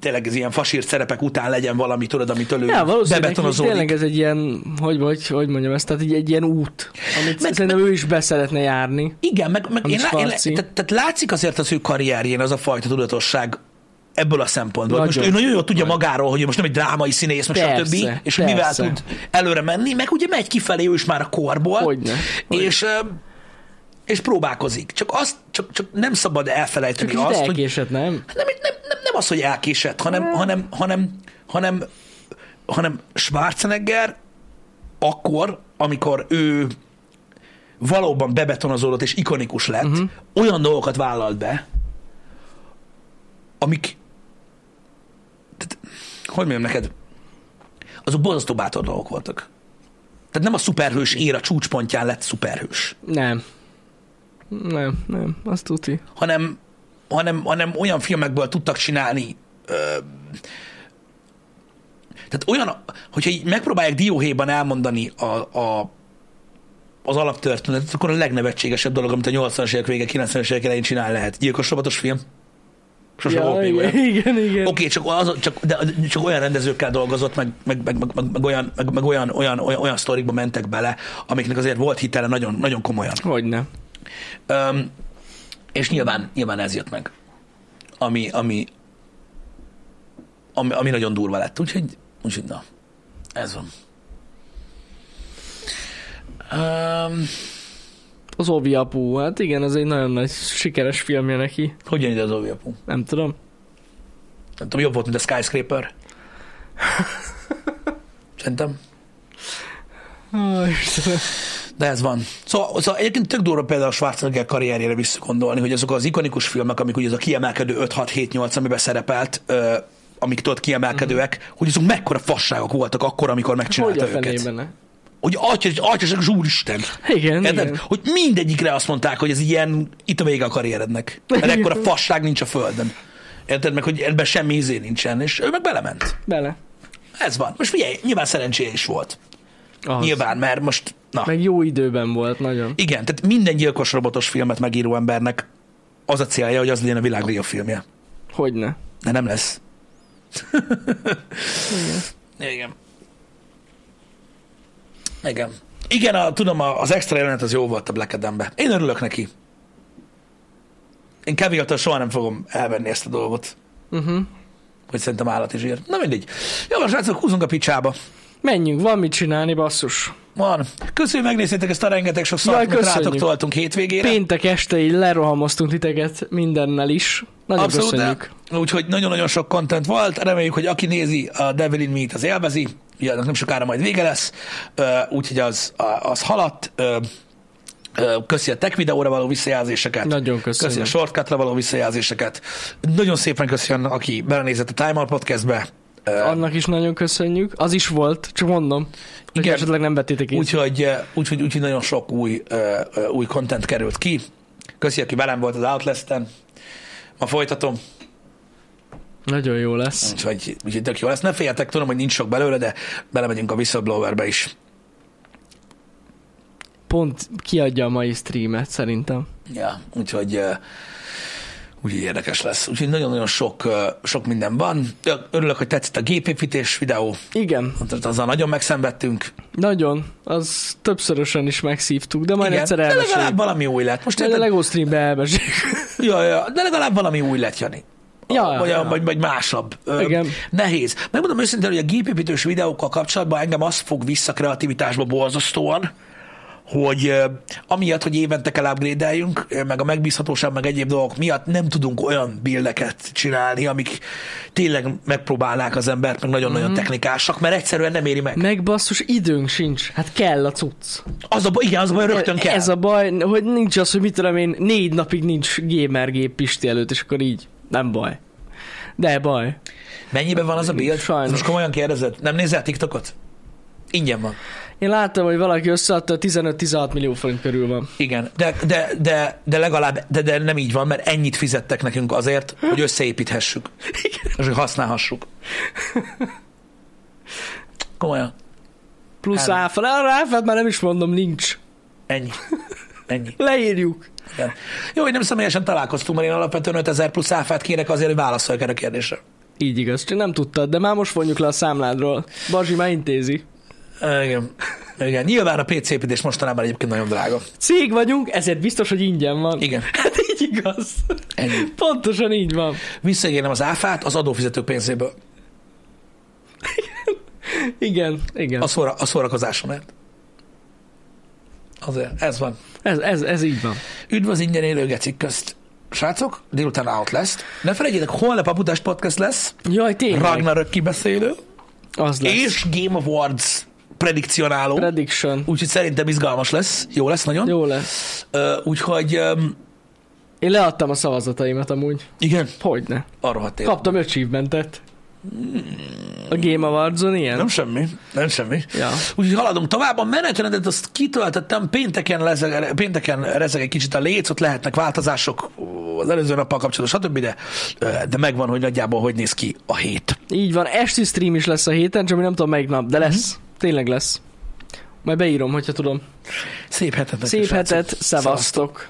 tényleg az ilyen fasírt szerepek után legyen valami, tudod, amitől ő Ja, bebetonozódik. tényleg ez egy ilyen, hogy, hogy, hogy mondjam ezt, tehát egy, egy ilyen út, amit Meg- szerintem ő is be szeretne járni. Igen, meg, meg én, én, tehát, tehát látszik azért az ő karrierjén az a fajta tudatosság ebből a szempontból. Nagyon. Most ő nagyon jól tudja magáról, hogy most nem egy drámai színész, meg Persze, stb. És hogy mivel persze. tud előre menni, meg ugye megy kifelé ő is már a korból. Hogyne, hogyne. És, ö, és próbálkozik. Csak, azt, csak, csak nem szabad elfelejteni Kicsit azt, hogy elkésett, nem? nem, nem, nem, nem az, hogy elkésett, hanem, hanem, hanem, hanem, hanem Schwarzenegger akkor, amikor ő valóban bebetonozódott és ikonikus lett, uh-huh. olyan dolgokat vállalt be, amik tehát, hogy mondjam neked, azok borzasztó bátor dolgok voltak. Tehát nem a szuperhős ér a csúcspontján lett szuperhős, Nem. Nem, nem, azt tuti. hanem, hanem, hanem olyan filmekből tudtak csinálni ö, tehát olyan, hogyha így megpróbálják dióhéjban elmondani a, a, az alaptörténetet, akkor a legnevetségesebb dolog, amit a 80-as évek vége, 90-es évek elején csinálni lehet. Gyilkos robotos film. Sose ja, volt még olyan. igen, igen. Oké, csak, az, csak, de, csak olyan rendezőkkel dolgozott, meg, meg, meg, meg, meg, meg, olyan, meg, meg olyan, olyan, olyan, olyan sztorikba mentek bele, amiknek azért volt hitele nagyon, nagyon komolyan. Hogyne. Öm, és nyilván, nyilván ez jött meg, ami, ami, ami, ami nagyon durva lett. Úgyhogy, úgyhogy na, ez van. Um, Az Ovi apu, hát igen, az egy nagyon nagy sikeres filmje neki. hogy jön ide az Oviapu? Nem tudom. Nem tudom, jobb volt, mint a Skyscraper. Szerintem. Ó, Istenem. De ez van. Szóval, szóval egyébként tök durva például a Schwarzenegger karrierjére visszagondolni, hogy azok az ikonikus filmek, amik ugye az a kiemelkedő 5-6-7-8, amiben szerepelt, ö, amik tudod kiemelkedőek, hogy azok mekkora fasságok voltak akkor, amikor Hogy megcsinálta a őket. fenében ne? hogy atya, atyaság az úristen. Igen, Érted? igen. Hogy mindegyikre azt mondták, hogy ez ilyen, itt a vége a karrierednek. Mert ekkora fasság nincs a földön. Érted? Meg, hogy ebben semmi izé nincsen, és ő meg belement. Bele. Ez van. Most figyelj, nyilván szerencséje is volt. Az. Nyilván, mert most, na. Meg jó időben volt, nagyon. Igen, tehát minden gyilkos robotos filmet megíró embernek az a célja, hogy az legyen a világ legjobb filmje. Hogyne. De nem lesz. Igen. Igen. Igen. Igen, a, tudom, az extra jelenet az jó volt a Black Adam-be. Én örülök neki. Én Kevin soha nem fogom elvenni ezt a dolgot, Uh-huh. hogy szerintem állat is ír. Na mindegy. Jó, srácok, húzunk a picsába. Menjünk, van mit csinálni, basszus. Van. Köszönjük, megnéztétek ezt a rengeteg sok szart, amit rátok köszönjük. toltunk hétvégére. Péntek este így lerohamoztunk titeket mindennel is. Nagyon Abszolút, köszönjük. úgyhogy nagyon-nagyon sok content volt. Reméljük, hogy aki nézi a Devil in Me-t, az élvezi. Ugye, nem sokára majd vége lesz. Úgyhogy az, az haladt. Köszi a tech videóra való visszajelzéseket. Nagyon Köszi a köszönjük. shortcutra való visszajelzéseket. Nagyon szépen köszi annak, aki belenézett a Time Out podcastbe. Annak is nagyon köszönjük. Az is volt, csak mondom. Hogy Igen. esetleg nem vettétek. Úgyhogy, úgyhogy, úgyhogy nagyon sok új, új content került ki. Köszi, aki velem volt az Outlast-en. Ma folytatom. Nagyon jó lesz. Úgyhogy, úgyhogy tök jó lesz. Ne féljetek, tudom, hogy nincs sok belőle, de belemegyünk a whistleblowerbe is. Pont kiadja a mai streamet, szerintem. Ja, úgyhogy úgyhogy érdekes lesz. Úgyhogy nagyon-nagyon sok, sok minden van. Örülök, hogy tetszett a gépépítés videó. Igen, Tehát Azzal nagyon megszenvedtünk. nagyon. Az többszörösen is megszívtuk, de majd egyszer de legalább elmeséljük. valami új lett. Most a érted? Lego streambe elmeséljük. ja, ja, de legalább valami új lett, Jani. Ja, vagy, ja. vagy, vagy másabb. Igen. Nehéz. Megmondom őszintén, hogy a gépépítős videókkal kapcsolatban engem az fog vissza kreativitásba borzasztóan, hogy amiatt, hogy évente kell upgrade meg a megbízhatóság, meg egyéb dolgok miatt nem tudunk olyan bildeket csinálni, amik tényleg megpróbálnák az embert, meg nagyon-nagyon technikásak, mert egyszerűen nem éri meg. Meg basszus, időnk sincs. Hát kell a cucc. Az a baj, igen, az a baj, rögtön kell. Ez a baj, hogy nincs az, hogy mit tudom én, négy napig nincs gamer gép Pisti előtt, és akkor így. Nem baj. De baj. Mennyiben van az a build? Sajnos. Most komolyan kérdezed? Nem nézel TikTokot? Ingyen van. Én láttam, hogy valaki összeadta, 15-16 millió forint körül van. Igen, de, de, de, de legalább, de, de nem így van, mert ennyit fizettek nekünk azért, hogy összeépíthessük. És hogy használhassuk. Komolyan. Plusz Hát. áfa. Arra áfát már nem is mondom, nincs. Ennyi. Ennyi. Leírjuk. Igen. Jó, hogy nem személyesen találkoztunk, mert én alapvetően 5000 plusz áfát kérek azért, hogy válaszoljak erre a kérdésre. Így igaz, csak nem tudtad, de már most vonjuk le a számládról. Bazsi már intézi. Igen. Igen. Nyilván a PC építés mostanában egyébként nagyon drága. Cég vagyunk, ezért biztos, hogy ingyen van. Igen. Hát így igaz. Ennyi. Pontosan így van. Visszaígérem az áfát az adófizetők pénzéből. Igen, igen. A, szóra, a szórakozásomért. Azért, ez van. Ez, ez, ez így van. Üdv az ingyen élő gecik közt. Srácok, délután out lesz. Ne felejtjétek, holnap a Budás Podcast lesz, Jaj, tényleg. Ragnarök kibeszélő, Az lesz. és Game Awards predikcionáló. Prediction. Úgyhogy szerintem izgalmas lesz. Jó lesz nagyon. Jó lesz. Úgyhogy um, Én leadtam a szavazataimat amúgy. igen, Hogyne. arra hat Kaptam achievementet. A Game Awards-on ilyen? Nem semmi, nem semmi. Ja. Úgyhogy haladunk tovább. A menetrendet azt kitöltöttem, pénteken, lezeg, pénteken rezeg egy kicsit a léc, ott lehetnek változások az előző nappal kapcsolatban, stb., de, de megvan, hogy nagyjából hogy néz ki a hét. Így van, esti stream is lesz a héten, csak mi nem tudom melyik nap, de lesz. Tényleg lesz. Majd beírom, hogyha tudom. Szép hetet. Szép hetet, szevasztok!